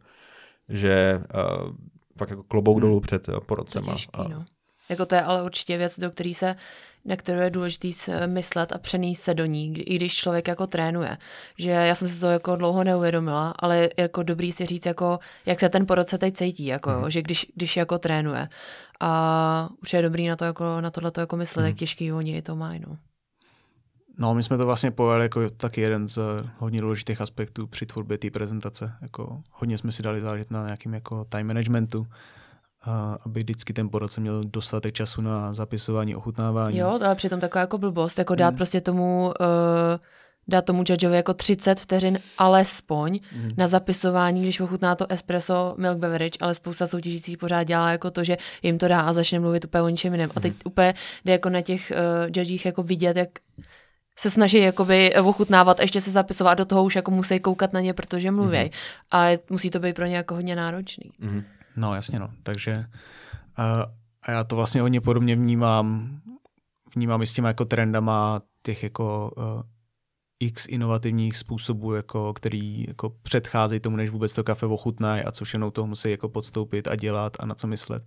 že uh, fakt jako klobouk hmm. dolů před porodcema. To těžký, no. Jako to je ale určitě věc, do který se na kterou je důležité myslet a přenést se do ní, i když člověk jako trénuje. Že já jsem si to jako dlouho neuvědomila, ale jako dobrý si říct, jako, jak se ten porodce teď cítí, jako, mm. že když, když jako trénuje. A už je dobrý na to jako, na tohle jako myslet, mm. jak těžký oni to mají. No. No, my jsme to vlastně pojali jako taky jeden z hodně důležitých aspektů při tvorbě té prezentace. Jako hodně jsme si dali záležet na nějakým jako time managementu, a aby vždycky ten porodce měl dostatek času na zapisování, ochutnávání. Jo, ale přitom taková jako blbost, jako dát hmm. prostě tomu, uh, dát tomu judgeovi jako 30 vteřin alespoň hmm. na zapisování, když ochutná to espresso milk beverage, ale spousta soutěžících pořád dělá jako to, že jim to dá a začne mluvit úplně o ničem jiném. A teď hmm. úplně jde jako na těch uh, judgích jako vidět, jak se snaží jakoby ochutnávat a ještě se zapisovat do toho už jako musí koukat na ně, protože mluví. Mm-hmm. A musí to být pro ně jako hodně náročný. Mm-hmm. No jasně no, takže a, a já to vlastně hodně podobně vnímám, vnímám i s těma jako trendama těch jako uh, x inovativních způsobů, jako, který jako předcházejí tomu, než vůbec to kafe ochutnají a co všechno toho musí jako podstoupit a dělat a na co myslet.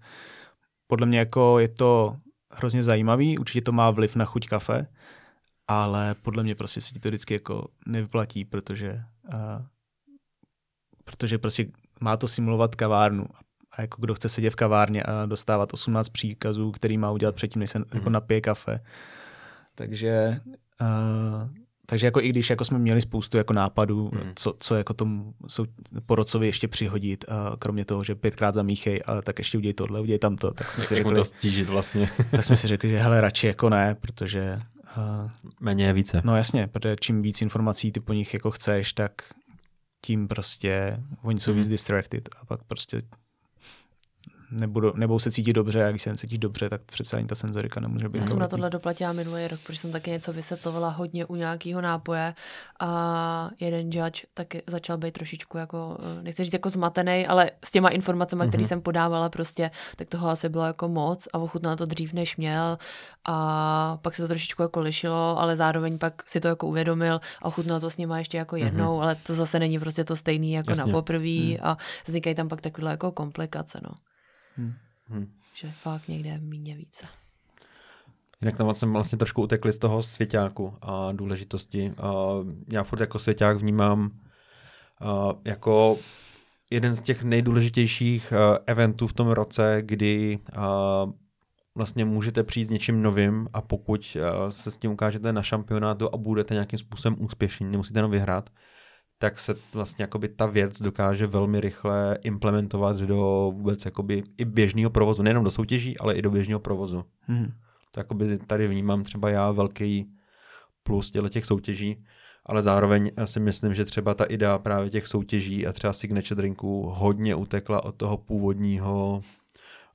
Podle mě jako je to hrozně zajímavý, určitě to má vliv na chuť kafe, ale podle mě prostě se ti to vždycky jako nevyplatí, protože uh, protože prostě má to simulovat kavárnu a jako kdo chce sedět v kavárně a dostávat 18 příkazů, který má udělat předtím, než se mm. jako napije kafe. Takže, uh, takže jako i když jako jsme měli spoustu jako nápadů, mm. co, co jako tomu jsou porocovi ještě přihodit, uh, kromě toho, že pětkrát zamíchej, ale tak ještě udělej tohle, udělej tamto, tak jsme si řekli, to stížit vlastně. tak jsme si řekli, že hele, radši jako ne, protože uh, Méně je více. No jasně, protože čím víc informací ty po nich jako chceš, tak tím prostě oni jsou mm. víc distracted a pak prostě nebudou, nebudou se cítit dobře a když se necítí dobře, tak přece ani ta senzorika nemůže být. Já jsem na tohle doplatila minulý rok, protože jsem taky něco vysvětlovala hodně u nějakého nápoje a jeden judge taky začal být trošičku jako, nechci říct jako zmatený, ale s těma informacemi, mm-hmm. které mhm. jsem podávala prostě, tak toho asi bylo jako moc a ochutnal to dřív, než měl a pak se to trošičku jako lišilo, ale zároveň pak si to jako uvědomil a ochutnal to s nima ještě jako mhm. jednou, mm-hmm. ale to zase není prostě to stejný jako Jasně. na poprví mm. a vznikají tam pak takové jako komplikace, no. Hmm. Hmm. Že fakt někde méně více. Jinak tam jsem vlastně trošku utekli z toho svěťáku a důležitosti. A já furt jako svěťák vnímám jako jeden z těch nejdůležitějších eventů v tom roce, kdy vlastně můžete přijít s něčím novým a pokud se s tím ukážete na šampionátu a budete nějakým způsobem úspěšní, nemusíte jenom vyhrát, tak se vlastně jakoby ta věc dokáže velmi rychle implementovat do vůbec jakoby i běžného provozu, nejenom do soutěží, ale i do běžného provozu. Hmm. Jakoby tady vnímám třeba já velký plus těle těch soutěží, ale zároveň si myslím, že třeba ta idea právě těch soutěží a třeba signature drinků hodně utekla od toho původního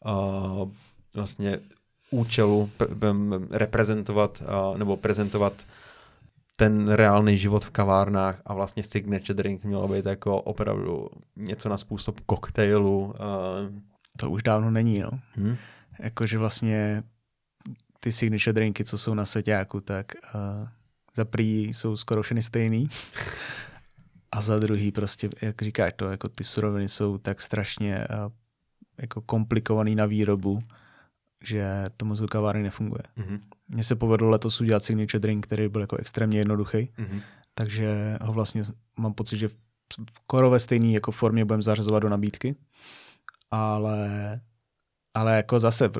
uh, vlastně účelu reprezentovat uh, nebo prezentovat ten reálný život v kavárnách a vlastně signature drink mělo být jako opravdu něco na způsob koktejlu. Uh... To už dávno není, no. Hmm? Jakože vlastně ty signature drinky, co jsou na seťáku, tak uh, za prý jsou skoro všechny stejný. A za druhý prostě, jak říkáš to, jako ty suroviny jsou tak strašně uh, jako komplikovaný na výrobu, že to moc do kavárny nefunguje. Mm-hmm. Mně se povedlo letos udělat signature drink, který byl jako extrémně jednoduchý, mm-hmm. takže ho vlastně mám pocit, že v skoro ve stejné jako formě budeme zařazovat do nabídky, ale ale jako zase,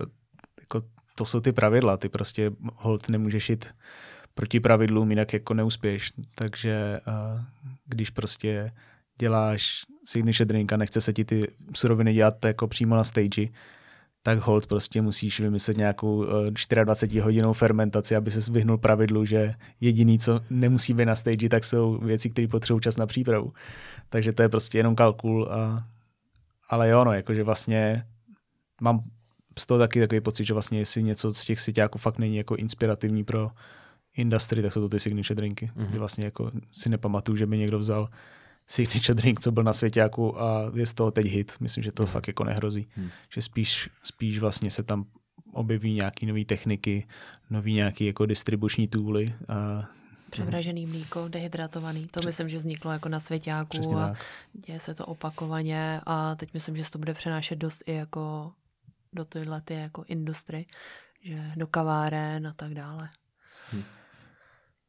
jako to jsou ty pravidla, ty prostě hold nemůžeš jít proti pravidlům, jinak jako neuspěješ. Takže uh, když prostě děláš signature drink a nechce se ti ty suroviny dělat jako přímo na stage, tak hold prostě musíš vymyslet nějakou 24 hodinou fermentaci, aby se vyhnul pravidlu, že jediný, co nemusí být na stage, tak jsou věci, které potřebují čas na přípravu. Takže to je prostě jenom kalkul. A, ale jo, no, jakože vlastně mám z toho taky takový pocit, že vlastně jestli něco z těch syťáků fakt není jako inspirativní pro industry, tak jsou to ty signature drinky. Mm-hmm. Že vlastně jako si nepamatuju, že by někdo vzal signature drink, co byl na svěťáku a je z toho teď hit. Myslím, že to hmm. fakt jako nehrozí. Hmm. Že spíš, spíš vlastně se tam objeví nějaké nové techniky, nový nějaký jako distribuční tooly. A, Převražený mlíko, dehydratovaný, to myslím, že vzniklo jako na svěťáku a děje se to opakovaně a teď myslím, že se to bude přenášet dost i jako do tyhle ty jako industry, že do kaváren a tak dále. Hmm.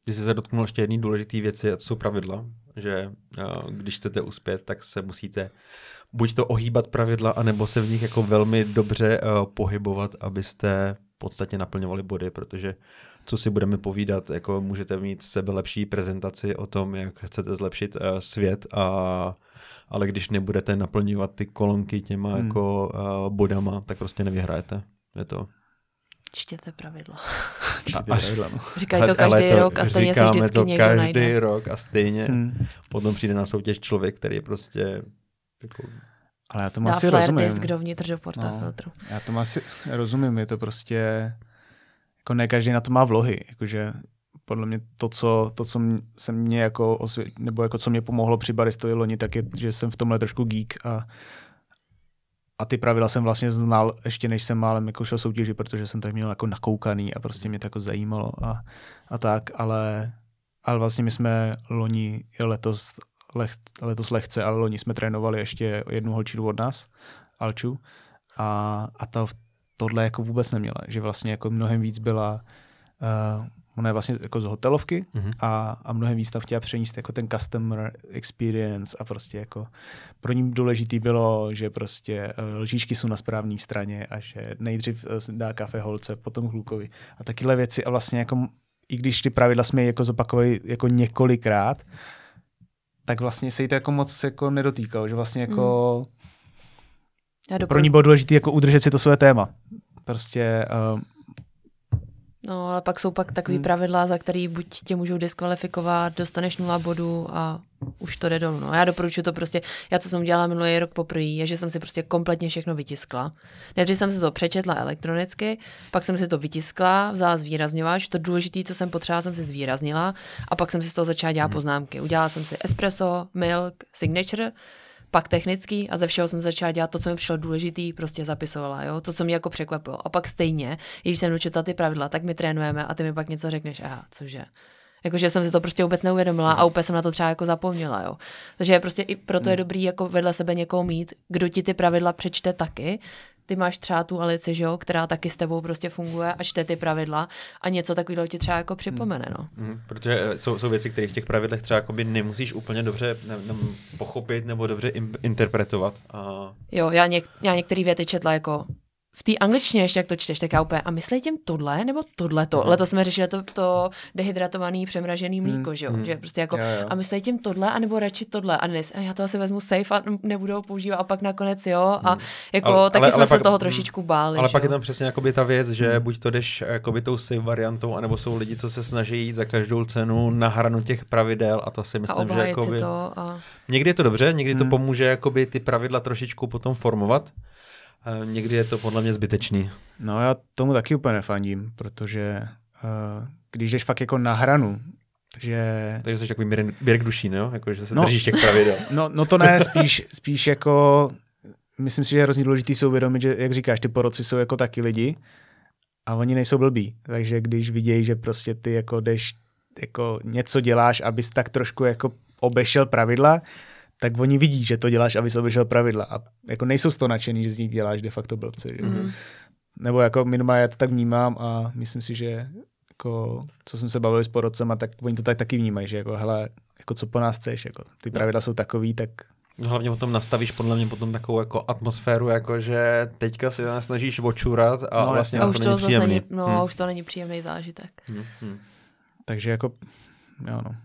Když jsi se dotknul ještě jedné důležité věci, a to jsou pravidla, že když chcete uspět, tak se musíte buď to ohýbat pravidla, anebo se v nich jako velmi dobře pohybovat, abyste v podstatě naplňovali body, protože co si budeme povídat, jako můžete mít sebe lepší prezentaci o tom, jak chcete zlepšit svět, a, ale když nebudete naplňovat ty kolonky těma hmm. jako bodama, tak prostě nevyhrajete. Je to Čtěte pravidla. Čtěte pravidla, no. Říkají to každý to, rok a stejně se vždycky to někdo každý najde. rok a stejně hmm. potom přijde na soutěž člověk, který je prostě jako... Ale já tomu Dá asi rozumím. disk dovnitř do portafiltru. No, já tomu asi rozumím, je to prostě jako ne každý na to má vlohy, jakože podle mě to, co, to, co se mě jako, osvě, nebo jako co mě pomohlo při baristovi loni, tak je, že jsem v tomhle trošku geek a a ty pravidla jsem vlastně znal ještě než jsem málem jako šel soutěži, protože jsem tak měl jako nakoukaný a prostě mě to jako zajímalo a, a tak, ale, ale vlastně my jsme loni letos, leh, letos lehce, ale loni jsme trénovali ještě jednu holčinu od nás, Alču, a, a to, tohle jako vůbec neměla, že vlastně jako mnohem víc byla uh, ona je vlastně jako z hotelovky mm-hmm. a, a mnohem víc tam chtěla přenést jako ten customer experience a prostě jako pro ní důležitý bylo, že prostě eh, lžičky jsou na správné straně a že nejdřív eh, dá kafe holce, potom hlukovi a takyhle věci a vlastně jako i když ty pravidla jsme jako zopakovali jako několikrát, tak vlastně se jí to jako moc jako nedotýkalo, že vlastně jako mm. pro ní bylo důležité jako udržet si to své téma. Prostě uh, No, ale pak jsou pak takový hmm. pravidla, za který buď tě můžou diskvalifikovat, dostaneš nula bodů a už to jde dolů. No. Já doporučuji to prostě, já co jsem dělala minulý rok poprvé, je, že jsem si prostě kompletně všechno vytiskla. Nejdřív jsem si to přečetla elektronicky, pak jsem si to vytiskla, vzala zvýrazňovač, to důležité, co jsem potřebovala, jsem si zvýraznila a pak jsem si z toho začala dělat hmm. poznámky. Udělala jsem si espresso, milk, signature, pak technický a ze všeho jsem začala dělat to, co mi přišlo důležitý, prostě zapisovala, jo, to, co mě jako překvapilo. A pak stejně, když jsem dočetla ty pravidla, tak my trénujeme a ty mi pak něco řekneš, aha, cože. Jakože jsem si to prostě vůbec neuvědomila a úplně jsem na to třeba jako zapomněla, jo. Takže prostě i proto je hmm. dobrý jako vedle sebe někoho mít, kdo ti ty pravidla přečte taky, ty máš třeba tu Alici, že jo, která taky s tebou prostě funguje a čte ty pravidla a něco takového ti třeba jako připomene, no. Mm, protože eh, jsou, jsou věci, které v těch pravidlech třeba by nemusíš úplně dobře ne, ne, pochopit nebo dobře im, interpretovat. A... Jo, já, něk, já některé věty četla jako v té angličtině ještě, jak to čteš, tak já úplně, a myslí tím tohle nebo tohle to? Mm. Letos jsme řešili to, to dehydratovaný, přemražený mlíko, mm. že jo? Mm. Že prostě jako, jo, jo. a myslí tím tohle, anebo radši tohle, a dnes, a já to asi vezmu safe a nebudu ho používat, a pak nakonec jo, a mm. jako ale, taky ale, jsme ale se pak, z toho trošičku báli. Ale že? pak je tam přesně jakoby ta věc, že mm. buď to jdeš jakoby tou safe variantou, anebo jsou lidi, co se snaží jít za každou cenu na hranu těch pravidel a to si myslím, že jakoby... To a... Někdy je to dobře, někdy mm. to pomůže jakoby ty pravidla trošičku potom formovat, někdy je to podle mě zbytečný. No já tomu taky úplně nefandím, protože uh, když jdeš fakt jako na hranu, že... Takže jsi takový Birk duší, no? Jako, že se no, držíš těch pravidel. No, no to ne, spíš, spíš jako... Myslím si, že je hrozně důležité si uvědomit, že, jak říkáš, ty poroci jsou jako taky lidi a oni nejsou blbí. Takže když vidějí, že prostě ty jako jdeš, jako něco děláš, abys tak trošku jako obešel pravidla, tak oni vidí, že to děláš, aby se obešel pravidla. A jako nejsou z toho nadšený, že z nich děláš de facto blbce. Že? Mm-hmm. Nebo jako minimálně já to tak vnímám a myslím si, že jako, co jsem se bavil s porodcem, tak oni to tak taky vnímají, že jako hele, jako co po nás chceš, jako ty pravidla jsou takový, tak No, hlavně potom nastavíš podle mě potom takovou jako atmosféru, jako že teďka si nás snažíš očurat a No, vlastně. A už to to, není příjemný. není, no, Hm, už to není příjemný zážitek. hm, hm. Takže jako, jo no.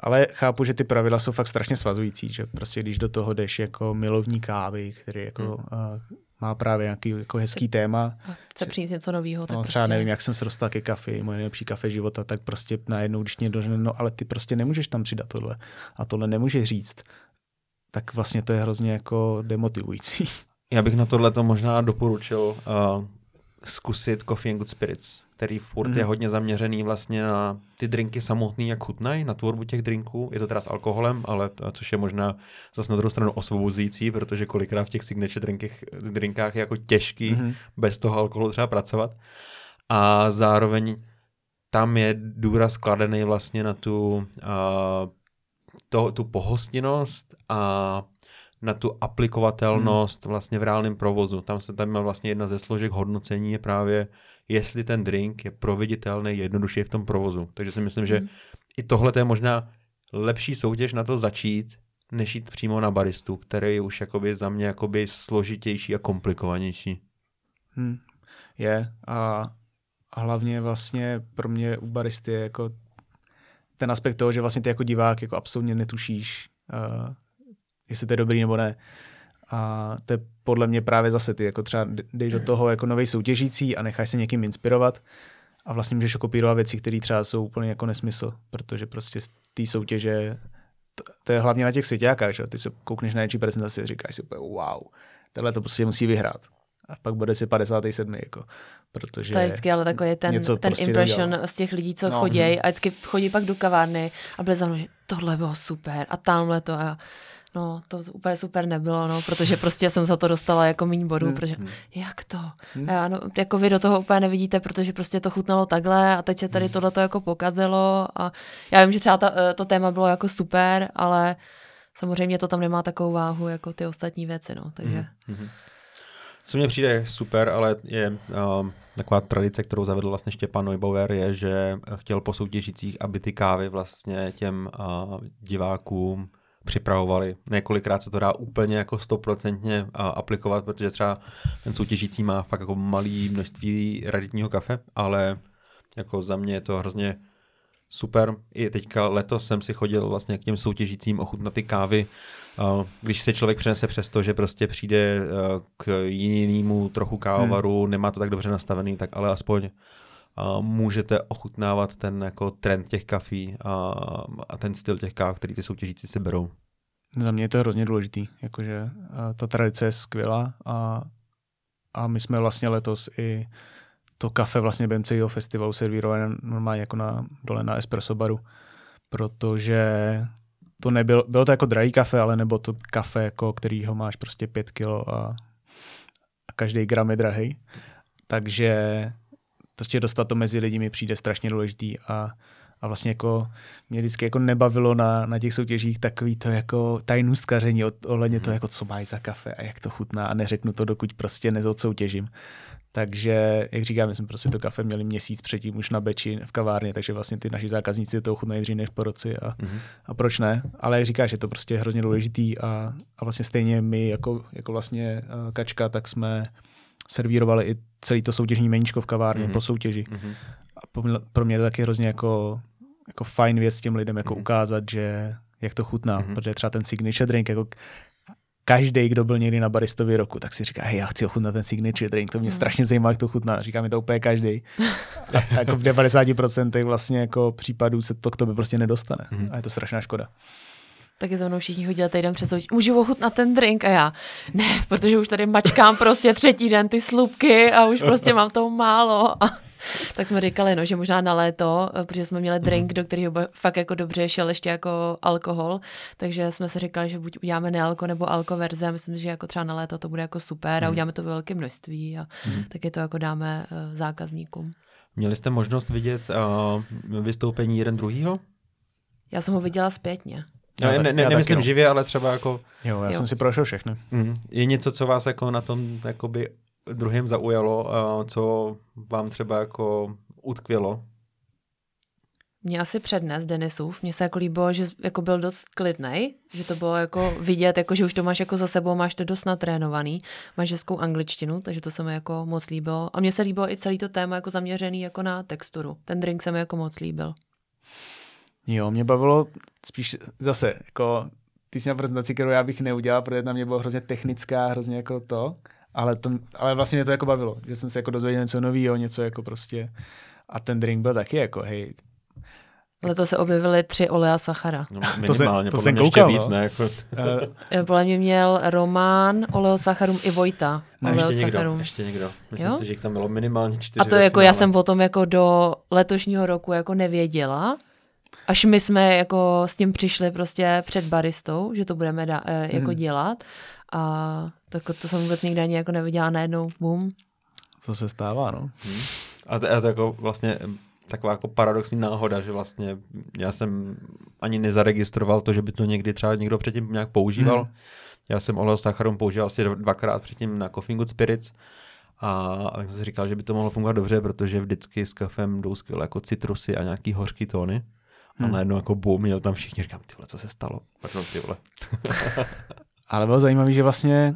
Ale chápu, že ty pravidla jsou fakt strašně svazující, že prostě když do toho jdeš jako milovní kávy, který jako Hmm. uh, má právě nějaký jako hezký téma, chce přinést něco nového, tak no, prostě... třeba nevím, jak jsem se dostal ke kafi, moje nejlepší kafe života, tak prostě najednou, když někdo řekne, no ale ty prostě nemůžeš tam přidat tohle a tohle nemůžeš říct, tak vlastně to je hrozně jako demotivující. Já bych na tohle to možná doporučil uh, zkusit Coffee and Good Spirits, který furt Mhm. je hodně zaměřený vlastně na ty drinky samotný, jak chutnají, na tvorbu těch drinků. Je to teda s alkoholem, ale uh, což je možná zase na druhou stranu osvobozující, protože kolikrát v těch signature drinkách, drinkách je jako těžký Mhm. bez toho alkoholu třeba pracovat. A zároveň tam je důraz kladený vlastně na tu, uh, to, tu pohostinnost a na tu aplikovatelnost vlastně v reálném provozu. Tam se tam je vlastně jedna ze složek hodnocení je právě, jestli ten drink je proveditelný jednoduše v tom provozu. Takže si myslím, že Mhm. i tohle je možná lepší soutěž na to začít, než jít přímo na baristu, který je už jakoby za mě jakoby složitější a komplikovanější. Hmm. Je a, a hlavně vlastně pro mě u baristy je jako ten aspekt toho, že vlastně ty jako divák jako absolutně netušíš, uh, jestli to je dobrý nebo ne. A to je podle mě právě zase ty, jako třeba jdeš do toho jako nový soutěžící a necháš se někým inspirovat a vlastně můžeš kopírovat věci, které třeba jsou úplně jako nesmysl, protože prostě z té soutěže, to, to, je hlavně na těch svěťákách, že? jo. ty se koukneš na něčí prezentaci a říkáš si úplně wow, tohle to prostě musí vyhrát. A pak bude si 57. Jako, protože To je vždycky ale takový ten, něco ten prostě impression dodělal. z těch lidí, co No. chodí a vždycky chodí pak do kavárny a byli za mnou, že tohle bylo super a tamhle to a no to úplně super nebylo, no, protože prostě jsem za to dostala jako míň bodů, Hmm. protože jak to? Hmm. Já, no, jako vy do toho úplně nevidíte, protože prostě to chutnalo takhle a teď se tady tohle to jako pokazilo a já vím, že třeba ta, eh, to téma bylo jako super, ale samozřejmě to tam nemá takovou váhu jako ty ostatní věci, no, takže... Co mně přijde super, ale je um, taková tradice, kterou zavedl vlastně Štěpán Neubauer, je, že chtěl po soutěžících, aby ty kávy vlastně těm uh, divákům připravovali. Několikrát se to dá úplně jako stoprocentně aplikovat, protože třeba ten soutěžící má fakt jako malý množství raditního kafe, ale jako za mě je to hrozně super. I teďka letos jsem si chodil vlastně k těm soutěžícím ochutnat ty kávy, když se člověk přenese přes to, že prostě přijde k jinému trochu kávovaru, hmm. nemá to tak dobře nastavený, tak ale aspoň můžete ochutnávat ten jako trend těch kafí a, a ten styl těch káv, který ty soutěžící si berou. Za mě je to hrozně důležitý, jakože ta tradice je skvělá a, a my jsme vlastně letos i to kafe vlastně během celého festivalu servírovali normálně jako na, dole na espresso baru, protože to nebylo, bylo to jako drahý kafe, ale nebo to kafe, jako, který ho máš prostě pět kilo a, a každý gram je drahý. Takže prostě dostat to mezi lidi mi přijde strašně důležitý a, a vlastně jako mě vždycky jako nebavilo na, na těch soutěžích takový to jako tajnůstkaření ohledně toho, jako co máš za kafe a jak to chutná a neřeknu to, dokud prostě nezodsoutěžím. Takže, jak říkám, my jsme prostě to kafe měli měsíc předtím už na beči v kavárně, takže vlastně ty naši zákazníci to ochutnají dřív než po roci a, Mhm. a proč ne? Ale jak říkáš, je to prostě hrozně důležitý a, a vlastně stejně my jako, jako vlastně uh, kačka, tak jsme servírovali i celý to soutěžní meníčko v kavárně Mhm. po soutěži. Mhm. A pro mě- pro mě je to taky hrozně jako, jako fajn věc těm lidem jako Mhm. ukázat, že jak to chutná, Mhm. protože třeba ten signature drink, jako každý, kdo byl někdy na baristovi roku, tak si říká, hej, já chci ochutnat ten signature drink, to mě Mhm. strašně zajímá, jak to chutná. Říká mi to úplně každý. A, a jako v 90% vlastně jako případů se to k tobě prostě nedostane. Mhm. A je to strašná škoda. Taky za mnou všichni chodili týden před soutěž. Můžu ochutnat ten drink a já. Ne, protože už tady mačkám prostě třetí den ty slupky a už prostě mám toho málo. A tak jsme říkali, no, že možná na léto, eh, protože jsme měli drink, do kterého by fakt jako dobře šel ještě jako alkohol, takže jsme si říkali, že buď uděláme nealko nebo alko verze myslím, že jako třeba na léto to bude jako super a Mhm. uděláme to ve velkém množství a Mhm. taky to jako dáme eh, zákazníkům. Měli jste možnost vidět uh, vystoupení jeden druhýho? Já jsem ho viděla zpětně. Já Ne, ne, nemyslím no. živě, ale třeba jako Jo, já Jo. jsem si prošel všechny. mm, je něco, co vás jako na tom jakoby druhým zaujalo, uh, co vám třeba jako utkvělo? mě asi přednes Denisův. Mně se jako líbilo, že jako byl dost klidnej, že to bylo jako vidět, jako že už to máš jako za sebou, máš to dost natrénovaný, máš hezkou angličtinu, takže to se mi jako moc líbilo. A mně se líbilo i celý to téma jako zaměřený jako na texturu. Ten drink se mi jako moc líbil. Jo, mě bavilo spíš zase, jako ty jsi na prezentaci, kterou já bych neudělal, protože tam mě bylo hrozně technická, hrozně jako to, ale, to, ale vlastně mě to jako bavilo, že jsem se jako dozvěděl něco nového, něco jako prostě a ten drink byl taky jako, hej, Letos se objevily tři olea sachara. No, minimálně, to, to jsem koukal, ještě víc, no. ne? Jako... Uh, podle mě měl Román, oleosacharum i Vojta. No, ještě někdo, ještě někdo. Myslím Jo? si, že jich tam bylo minimálně čtyři. A to jako já jsem o tom jako do letošního roku jako nevěděla, až my jsme jako s tím přišli prostě před baristou, že to budeme da, eh, jako Mhm. dělat a tak to jsem vůbec nikdy ani jako neviděla najednou, bum. co se stává, no. Hmm. A to, a to jako vlastně em, taková jako paradoxní náhoda, že vlastně já jsem ani nezaregistroval to, že by to někdy třeba někdo předtím nějak používal. Hmm. Já jsem oleo sacharum používal asi dv- dvakrát předtím na Coffee Good Spirits a, a tak jsem si říkal, že by to mohlo fungovat dobře, protože vždycky s kafem jdou skvěle jako citrusy a nějaký hořký tóny. A Hmm. najednou jako boom, měl tam všichni, říkám, ty vole, co se stalo? Pardon, ty vole. Ale bylo zajímavé, že vlastně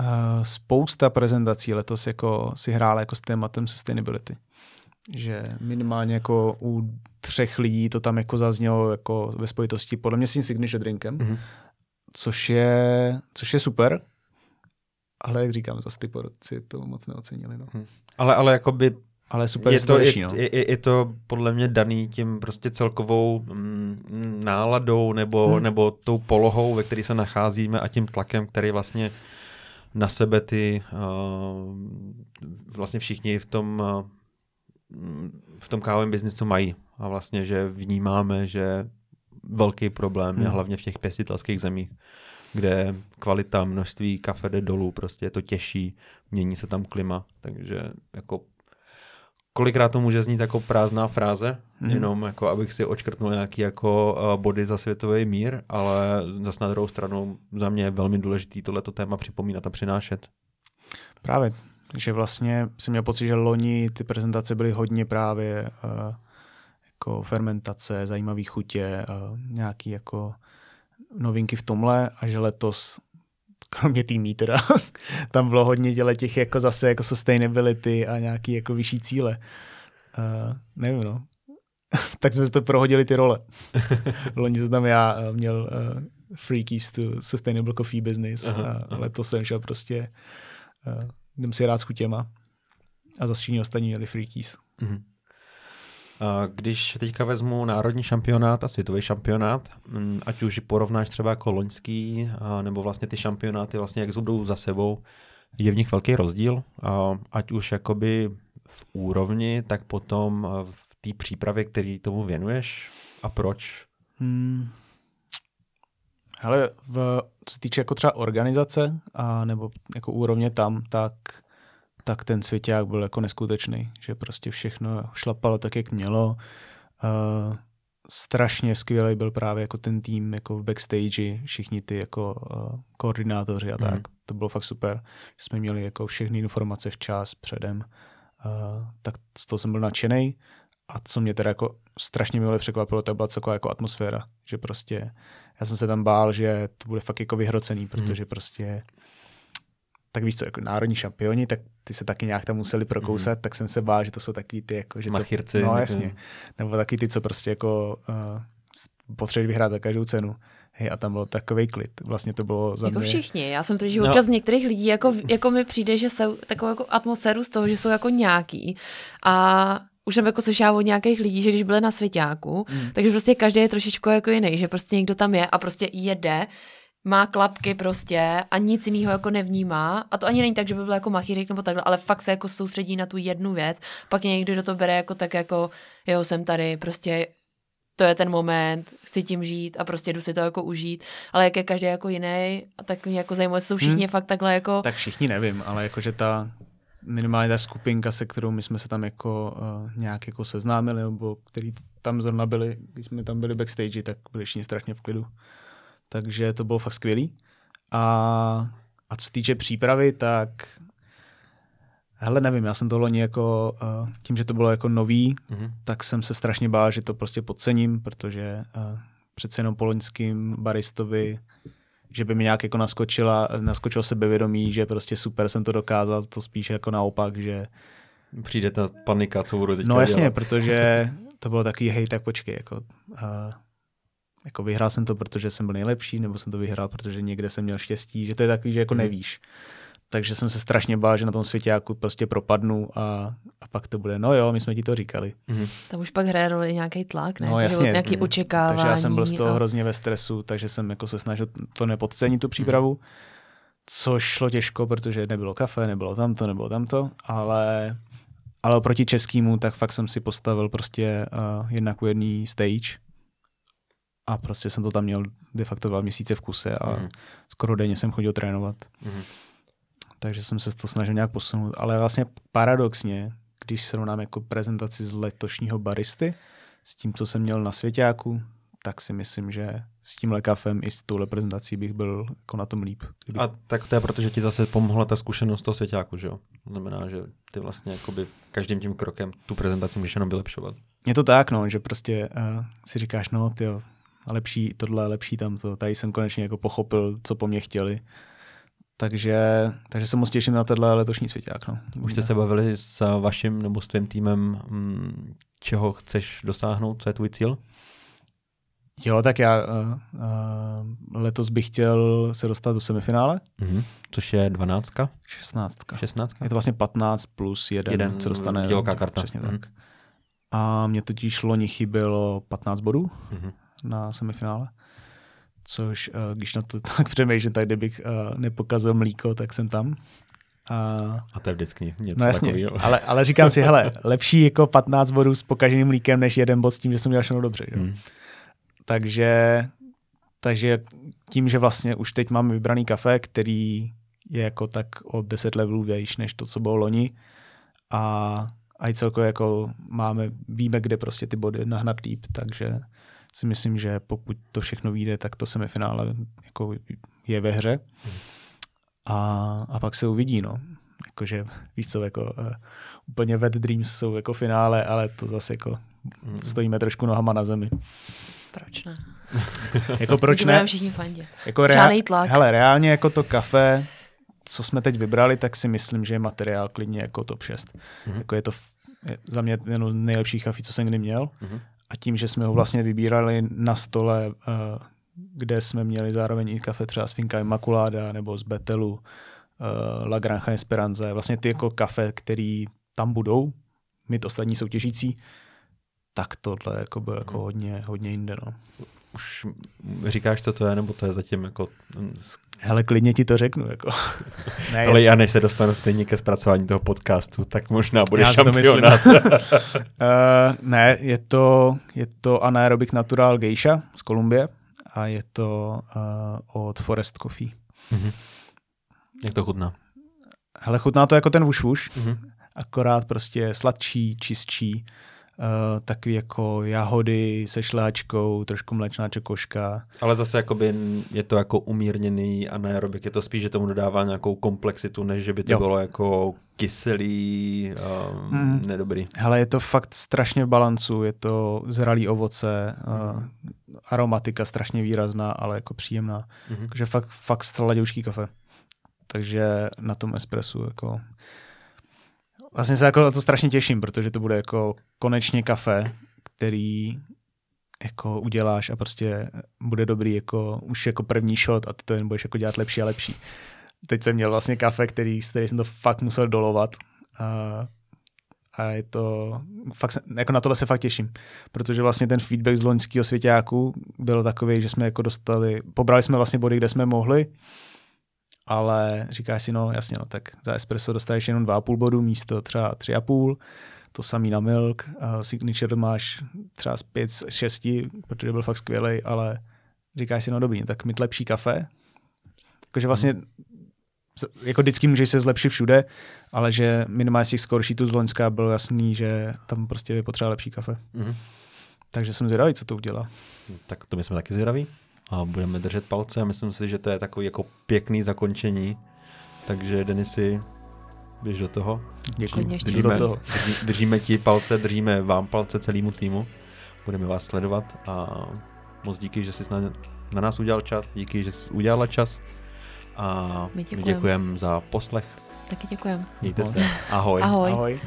uh, spousta prezentací letos jako si hrála jako s tématem sustainability. Že minimálně jako u třech lidí to tam jako zaznělo jako ve spojitosti podle mě s tím signature drinkem, Mhm. což je, což je super, ale jak říkám, zase ty porodci to moc neocenili. No. Ale, ale jakoby Ale super, je to, řeší, je, no. je, je, je to podle mě daný tím prostě celkovou mm, náladou nebo, Hmm. nebo tou polohou, ve které se nacházíme a tím tlakem, který vlastně na sebe ty uh, vlastně všichni v tom uh, v tom kávovém biznisu mají. A vlastně, že vnímáme, že velký problém je Hmm. hlavně v těch pěstitelských zemích, kde kvalita, množství kafe jde dolů, prostě je to těžší, mění se tam klima, takže jako kolikrát to může znít jako prázdná fráze, Mhm. mm. jenom jako abych si očkrtnul nějaký jako uh, body za světový mír, ale zase na druhou stranu za mě je velmi důležitý tohleto téma připomínat a přinášet. Právě, že vlastně jsem měl pocit, že loni ty prezentace byly hodně právě uh, jako fermentace, zajímavé chutě, uh, nějaký jako novinky v tomhle a že letos kromě týmí teda, tam bylo hodně děle těch jako zase jako sustainability a nějaký jako vyšší cíle. Uh, nevím, no. tak jsme si to prohodili ty role. Loni jsem tam já uh, měl uh, free keys to sustainable coffee business Aha, a aha. letos jsem šel prostě uh, jdem si rád s chutěma a zase všichni ostatní měli free keys. Mhm. Když teďka vezmu národní šampionát a světový šampionát, mm, ať už porovnáš třeba jako loňský, nebo vlastně ty šampionáty, vlastně jak jdou za sebou, je v nich velký rozdíl, ať už jakoby v úrovni, tak potom v té přípravě, který tomu věnuješ a proč. Hmm. Hele, v, co se týče jako třeba organizace a nebo jako úrovně tam, tak, tak ten svěťák byl jako neskutečný, že prostě všechno šlapalo tak, jak mělo. Uh, strašně skvělý byl právě jako ten tým jako v backstage, všichni ty jako uh, koordinátoři a tak. Mhm. To bylo fakt super, že jsme měli jako všechny informace včas předem. Uh, tak z toho jsem byl nadšený. A co mě teda jako strašně milé překvapilo, to byla taková jako atmosféra, že prostě já jsem se tam bál, že to bude fakt jako vyhrocený, protože prostě tak víš co, jako národní šampioni, tak ty se taky nějak tam museli prokousat, tak jsem se bál, že to jsou takový ty jako, že to, Machirci. no jako- jasně, nebo taky ty, co prostě jako uh, potřebují vyhrát za každou cenu. Hej, a tam byl takový klid. Vlastně to bylo za Jako mě... všichni. Já jsem totiž No. občas z některých lidí, jako, jako mi přijde, že jsou takovou jako atmosféru z toho, že jsou jako nějaký. A už jsem jako slyšela od nějakých lidí, že když byli na svěťáku, Mm. takže prostě každý je trošičku jako jiný, že prostě někdo tam je a prostě jede, má klapky prostě a nic jiného jako nevnímá. A to ani není tak, že by byl jako machírik nebo takhle, ale fakt se jako soustředí na tu jednu věc. Pak někdo, kdo to bere jako tak jako, jo, jsem tady, prostě to je ten moment, chci tím žít a prostě jdu si to jako užít. Ale jak je každý jako jiný, a tak mě jako zajímavé, jsou všichni Hmm. fakt takhle jako... Tak všichni nevím, ale jakože ta minimálně ta skupinka, se kterou my jsme se tam jako uh, nějak jako seznámili, nebo který tam zrovna byli, když jsme tam byli backstage, tak byli všichni strašně v klidu. Takže to bylo fakt skvělý. A, a co se týče přípravy, tak Hele, nevím, já jsem to loni jako, uh, tím, že to bylo jako nový, mm-hmm. tak jsem se strašně bál, že to prostě podcením, protože uh, přece jenom po loňským baristovi, že by mi nějak jako naskočila, naskočilo sebevědomí, že prostě super jsem to dokázal, to spíš jako naopak, že... Přijde ta panika, co budu No jasně, dělat. protože to bylo takový, hej, tak počkej, jako, uh, jako vyhrál jsem to, protože jsem byl nejlepší, nebo jsem to vyhrál, protože někde jsem měl štěstí, že to je takový, že jako hmm. nevíš takže jsem se strašně bál, že na tom světě jako prostě propadnu a, a pak to bude, no jo, my jsme ti to říkali. Mm-hmm. Tam už pak hraje roli nějaký tlak, ne? No jasně. Nějaký mm. očekávání. Takže já jsem byl z toho a... hrozně ve stresu, takže jsem jako se snažil to nepodcenit, tu přípravu, mm. což šlo těžko, protože nebylo kafe, nebylo tamto, nebylo tamto, ale, ale oproti českýmu, tak fakt jsem si postavil prostě uh, jednak u jedný stage, a prostě jsem to tam měl de facto dva měsíce v kuse a mm. skoro denně jsem chodil trénovat. Mm takže jsem se to snažil nějak posunout. Ale vlastně paradoxně, když srovnám jako prezentaci z letošního baristy s tím, co jsem měl na Svěťáku, tak si myslím, že s tím lekafem i s touhle prezentací bych byl jako na tom líp. Kdyby... A tak to je proto, že ti zase pomohla ta zkušenost toho Svěťáku, že jo? To znamená, že ty vlastně jakoby každým tím krokem tu prezentaci můžeš jenom vylepšovat. Je to tak, no, že prostě uh, si říkáš, no, ty lepší tohle, lepší tamto. Tady jsem konečně jako pochopil, co po mně chtěli takže, takže se moc těším na tenhle letošní svěťák. No. Už jste se bavili s vaším nebo s tvým týmem, mm, čeho chceš dosáhnout, co je tvůj cíl? Jo, tak já uh, uh, letos bych chtěl se dostat do semifinále. Mm-hmm. Což je dvanáctka? Šestnáctka. Šestnáctka? Je to vlastně 15 plus jeden, jeden co dostane. Dělká karta. Přesně mm-hmm. tak. A mě totiž loni chybělo 15 bodů mm-hmm. Na semifinále což uh, když na to tak přemýšlím, tak kdybych uh, nepokazil mlíko, tak jsem tam. A, a to je vždycky něco no jasně, takový, ale, ale říkám si, hele, lepší jako 15 bodů s pokaženým mlíkem, než jeden bod s tím, že jsem dělal všechno dobře. Hmm. Takže, takže tím, že vlastně už teď máme vybraný kafe, který je jako tak o 10 levelů vějíš než to, co bylo loni a, a i celkově jako máme, víme, kde prostě ty body nahnat líp, takže si myslím, že pokud to všechno vyjde, tak to semifinále jako je ve hře. A, a pak se uvidí, no. Jakože, víš co, jako uh, úplně Wet Dreams jsou jako finále, ale to zase jako mm. stojíme trošku nohama na zemi. Proč ne? jako proč ne? všichni fandit. Jako rea- tlak. Hele, reálně jako to kafe, co jsme teď vybrali, tak si myslím, že je materiál klidně jako top 6. Mm-hmm. Jako je to je za mě jeden nejlepších kafí, co jsem kdy měl. Mm-hmm. A tím, že jsme ho vlastně vybírali na stole, eh, kde jsme měli zároveň i kafe třeba s Finka Immaculada nebo z Betelu, eh, La Granja Esperanza, vlastně ty jako kafe, který tam budou, mít ostatní soutěžící, tak tohle jako bylo jako hodně, hodně jinde. No. Už říkáš, co to je, nebo to je zatím jako Hele, klidně ti to řeknu. Jako. Ne, Ale já než se dostanu stejně ke zpracování toho podcastu, tak možná bude já šampionát. uh, ne, je to, je to anaerobic natural geisha z Kolumbie a je to uh, od Forest Coffee. Mm-hmm. Jak to chutná? Hele, chutná to jako ten vušvuš, mm-hmm. akorát prostě sladší, čistší uh, takový jako jahody se šláčkou, trošku mlečná čokoška. Ale zase jakoby je to jako umírněný anaerobik, je to spíš, že tomu dodává nějakou komplexitu, než že by to jo. bylo jako kyselý, um, mm. nedobrý. Hele, je to fakt strašně v balancu, je to zralý ovoce, uh, aromatika strašně výrazná, ale jako příjemná. Mm-hmm. Takže fakt, fakt sladěušký kafe. Takže na tom espresu jako Vlastně se jako na to strašně těším, protože to bude jako konečně kafe, který jako uděláš a prostě bude dobrý jako už jako první shot a ty to jen budeš jako dělat lepší a lepší. Teď jsem měl vlastně kafe, který, který jsem to fakt musel dolovat a, a je to, fakt, jako na tohle se fakt těším, protože vlastně ten feedback z loňského svěťáku byl takový, že jsme jako dostali, pobrali jsme vlastně body, kde jsme mohli, ale říkáš si, no jasně, no tak za espresso dostaneš jenom 2,5 bodu místo třeba 3,5, to samý na milk, uh, signature máš třeba z 5, 6, protože byl fakt skvělý, ale říkáš si, no dobrý, tak mít lepší kafe, takže vlastně jako vždycky můžeš se zlepšit všude, ale že minimálně z těch score sheetů z Loňska bylo jasný, že tam prostě je potřeba lepší kafe. Mm-hmm. Takže jsem zvědavý, co to udělá. Tak to my jsme taky zvědaví a budeme držet palce a myslím si, že to je takový jako pěkný zakončení. Takže Denisy, běž do toho. Děkuji. Jdu do Držíme, toho. drží, držíme ti palce, držíme vám palce celému týmu. Budeme vás sledovat a moc díky, že jsi na, na nás udělal čas, díky, že jsi udělala čas a My děkujem. děkujeme za poslech. Taky děkujem. Mějte se. Ahoj. Ahoj. Ahoj.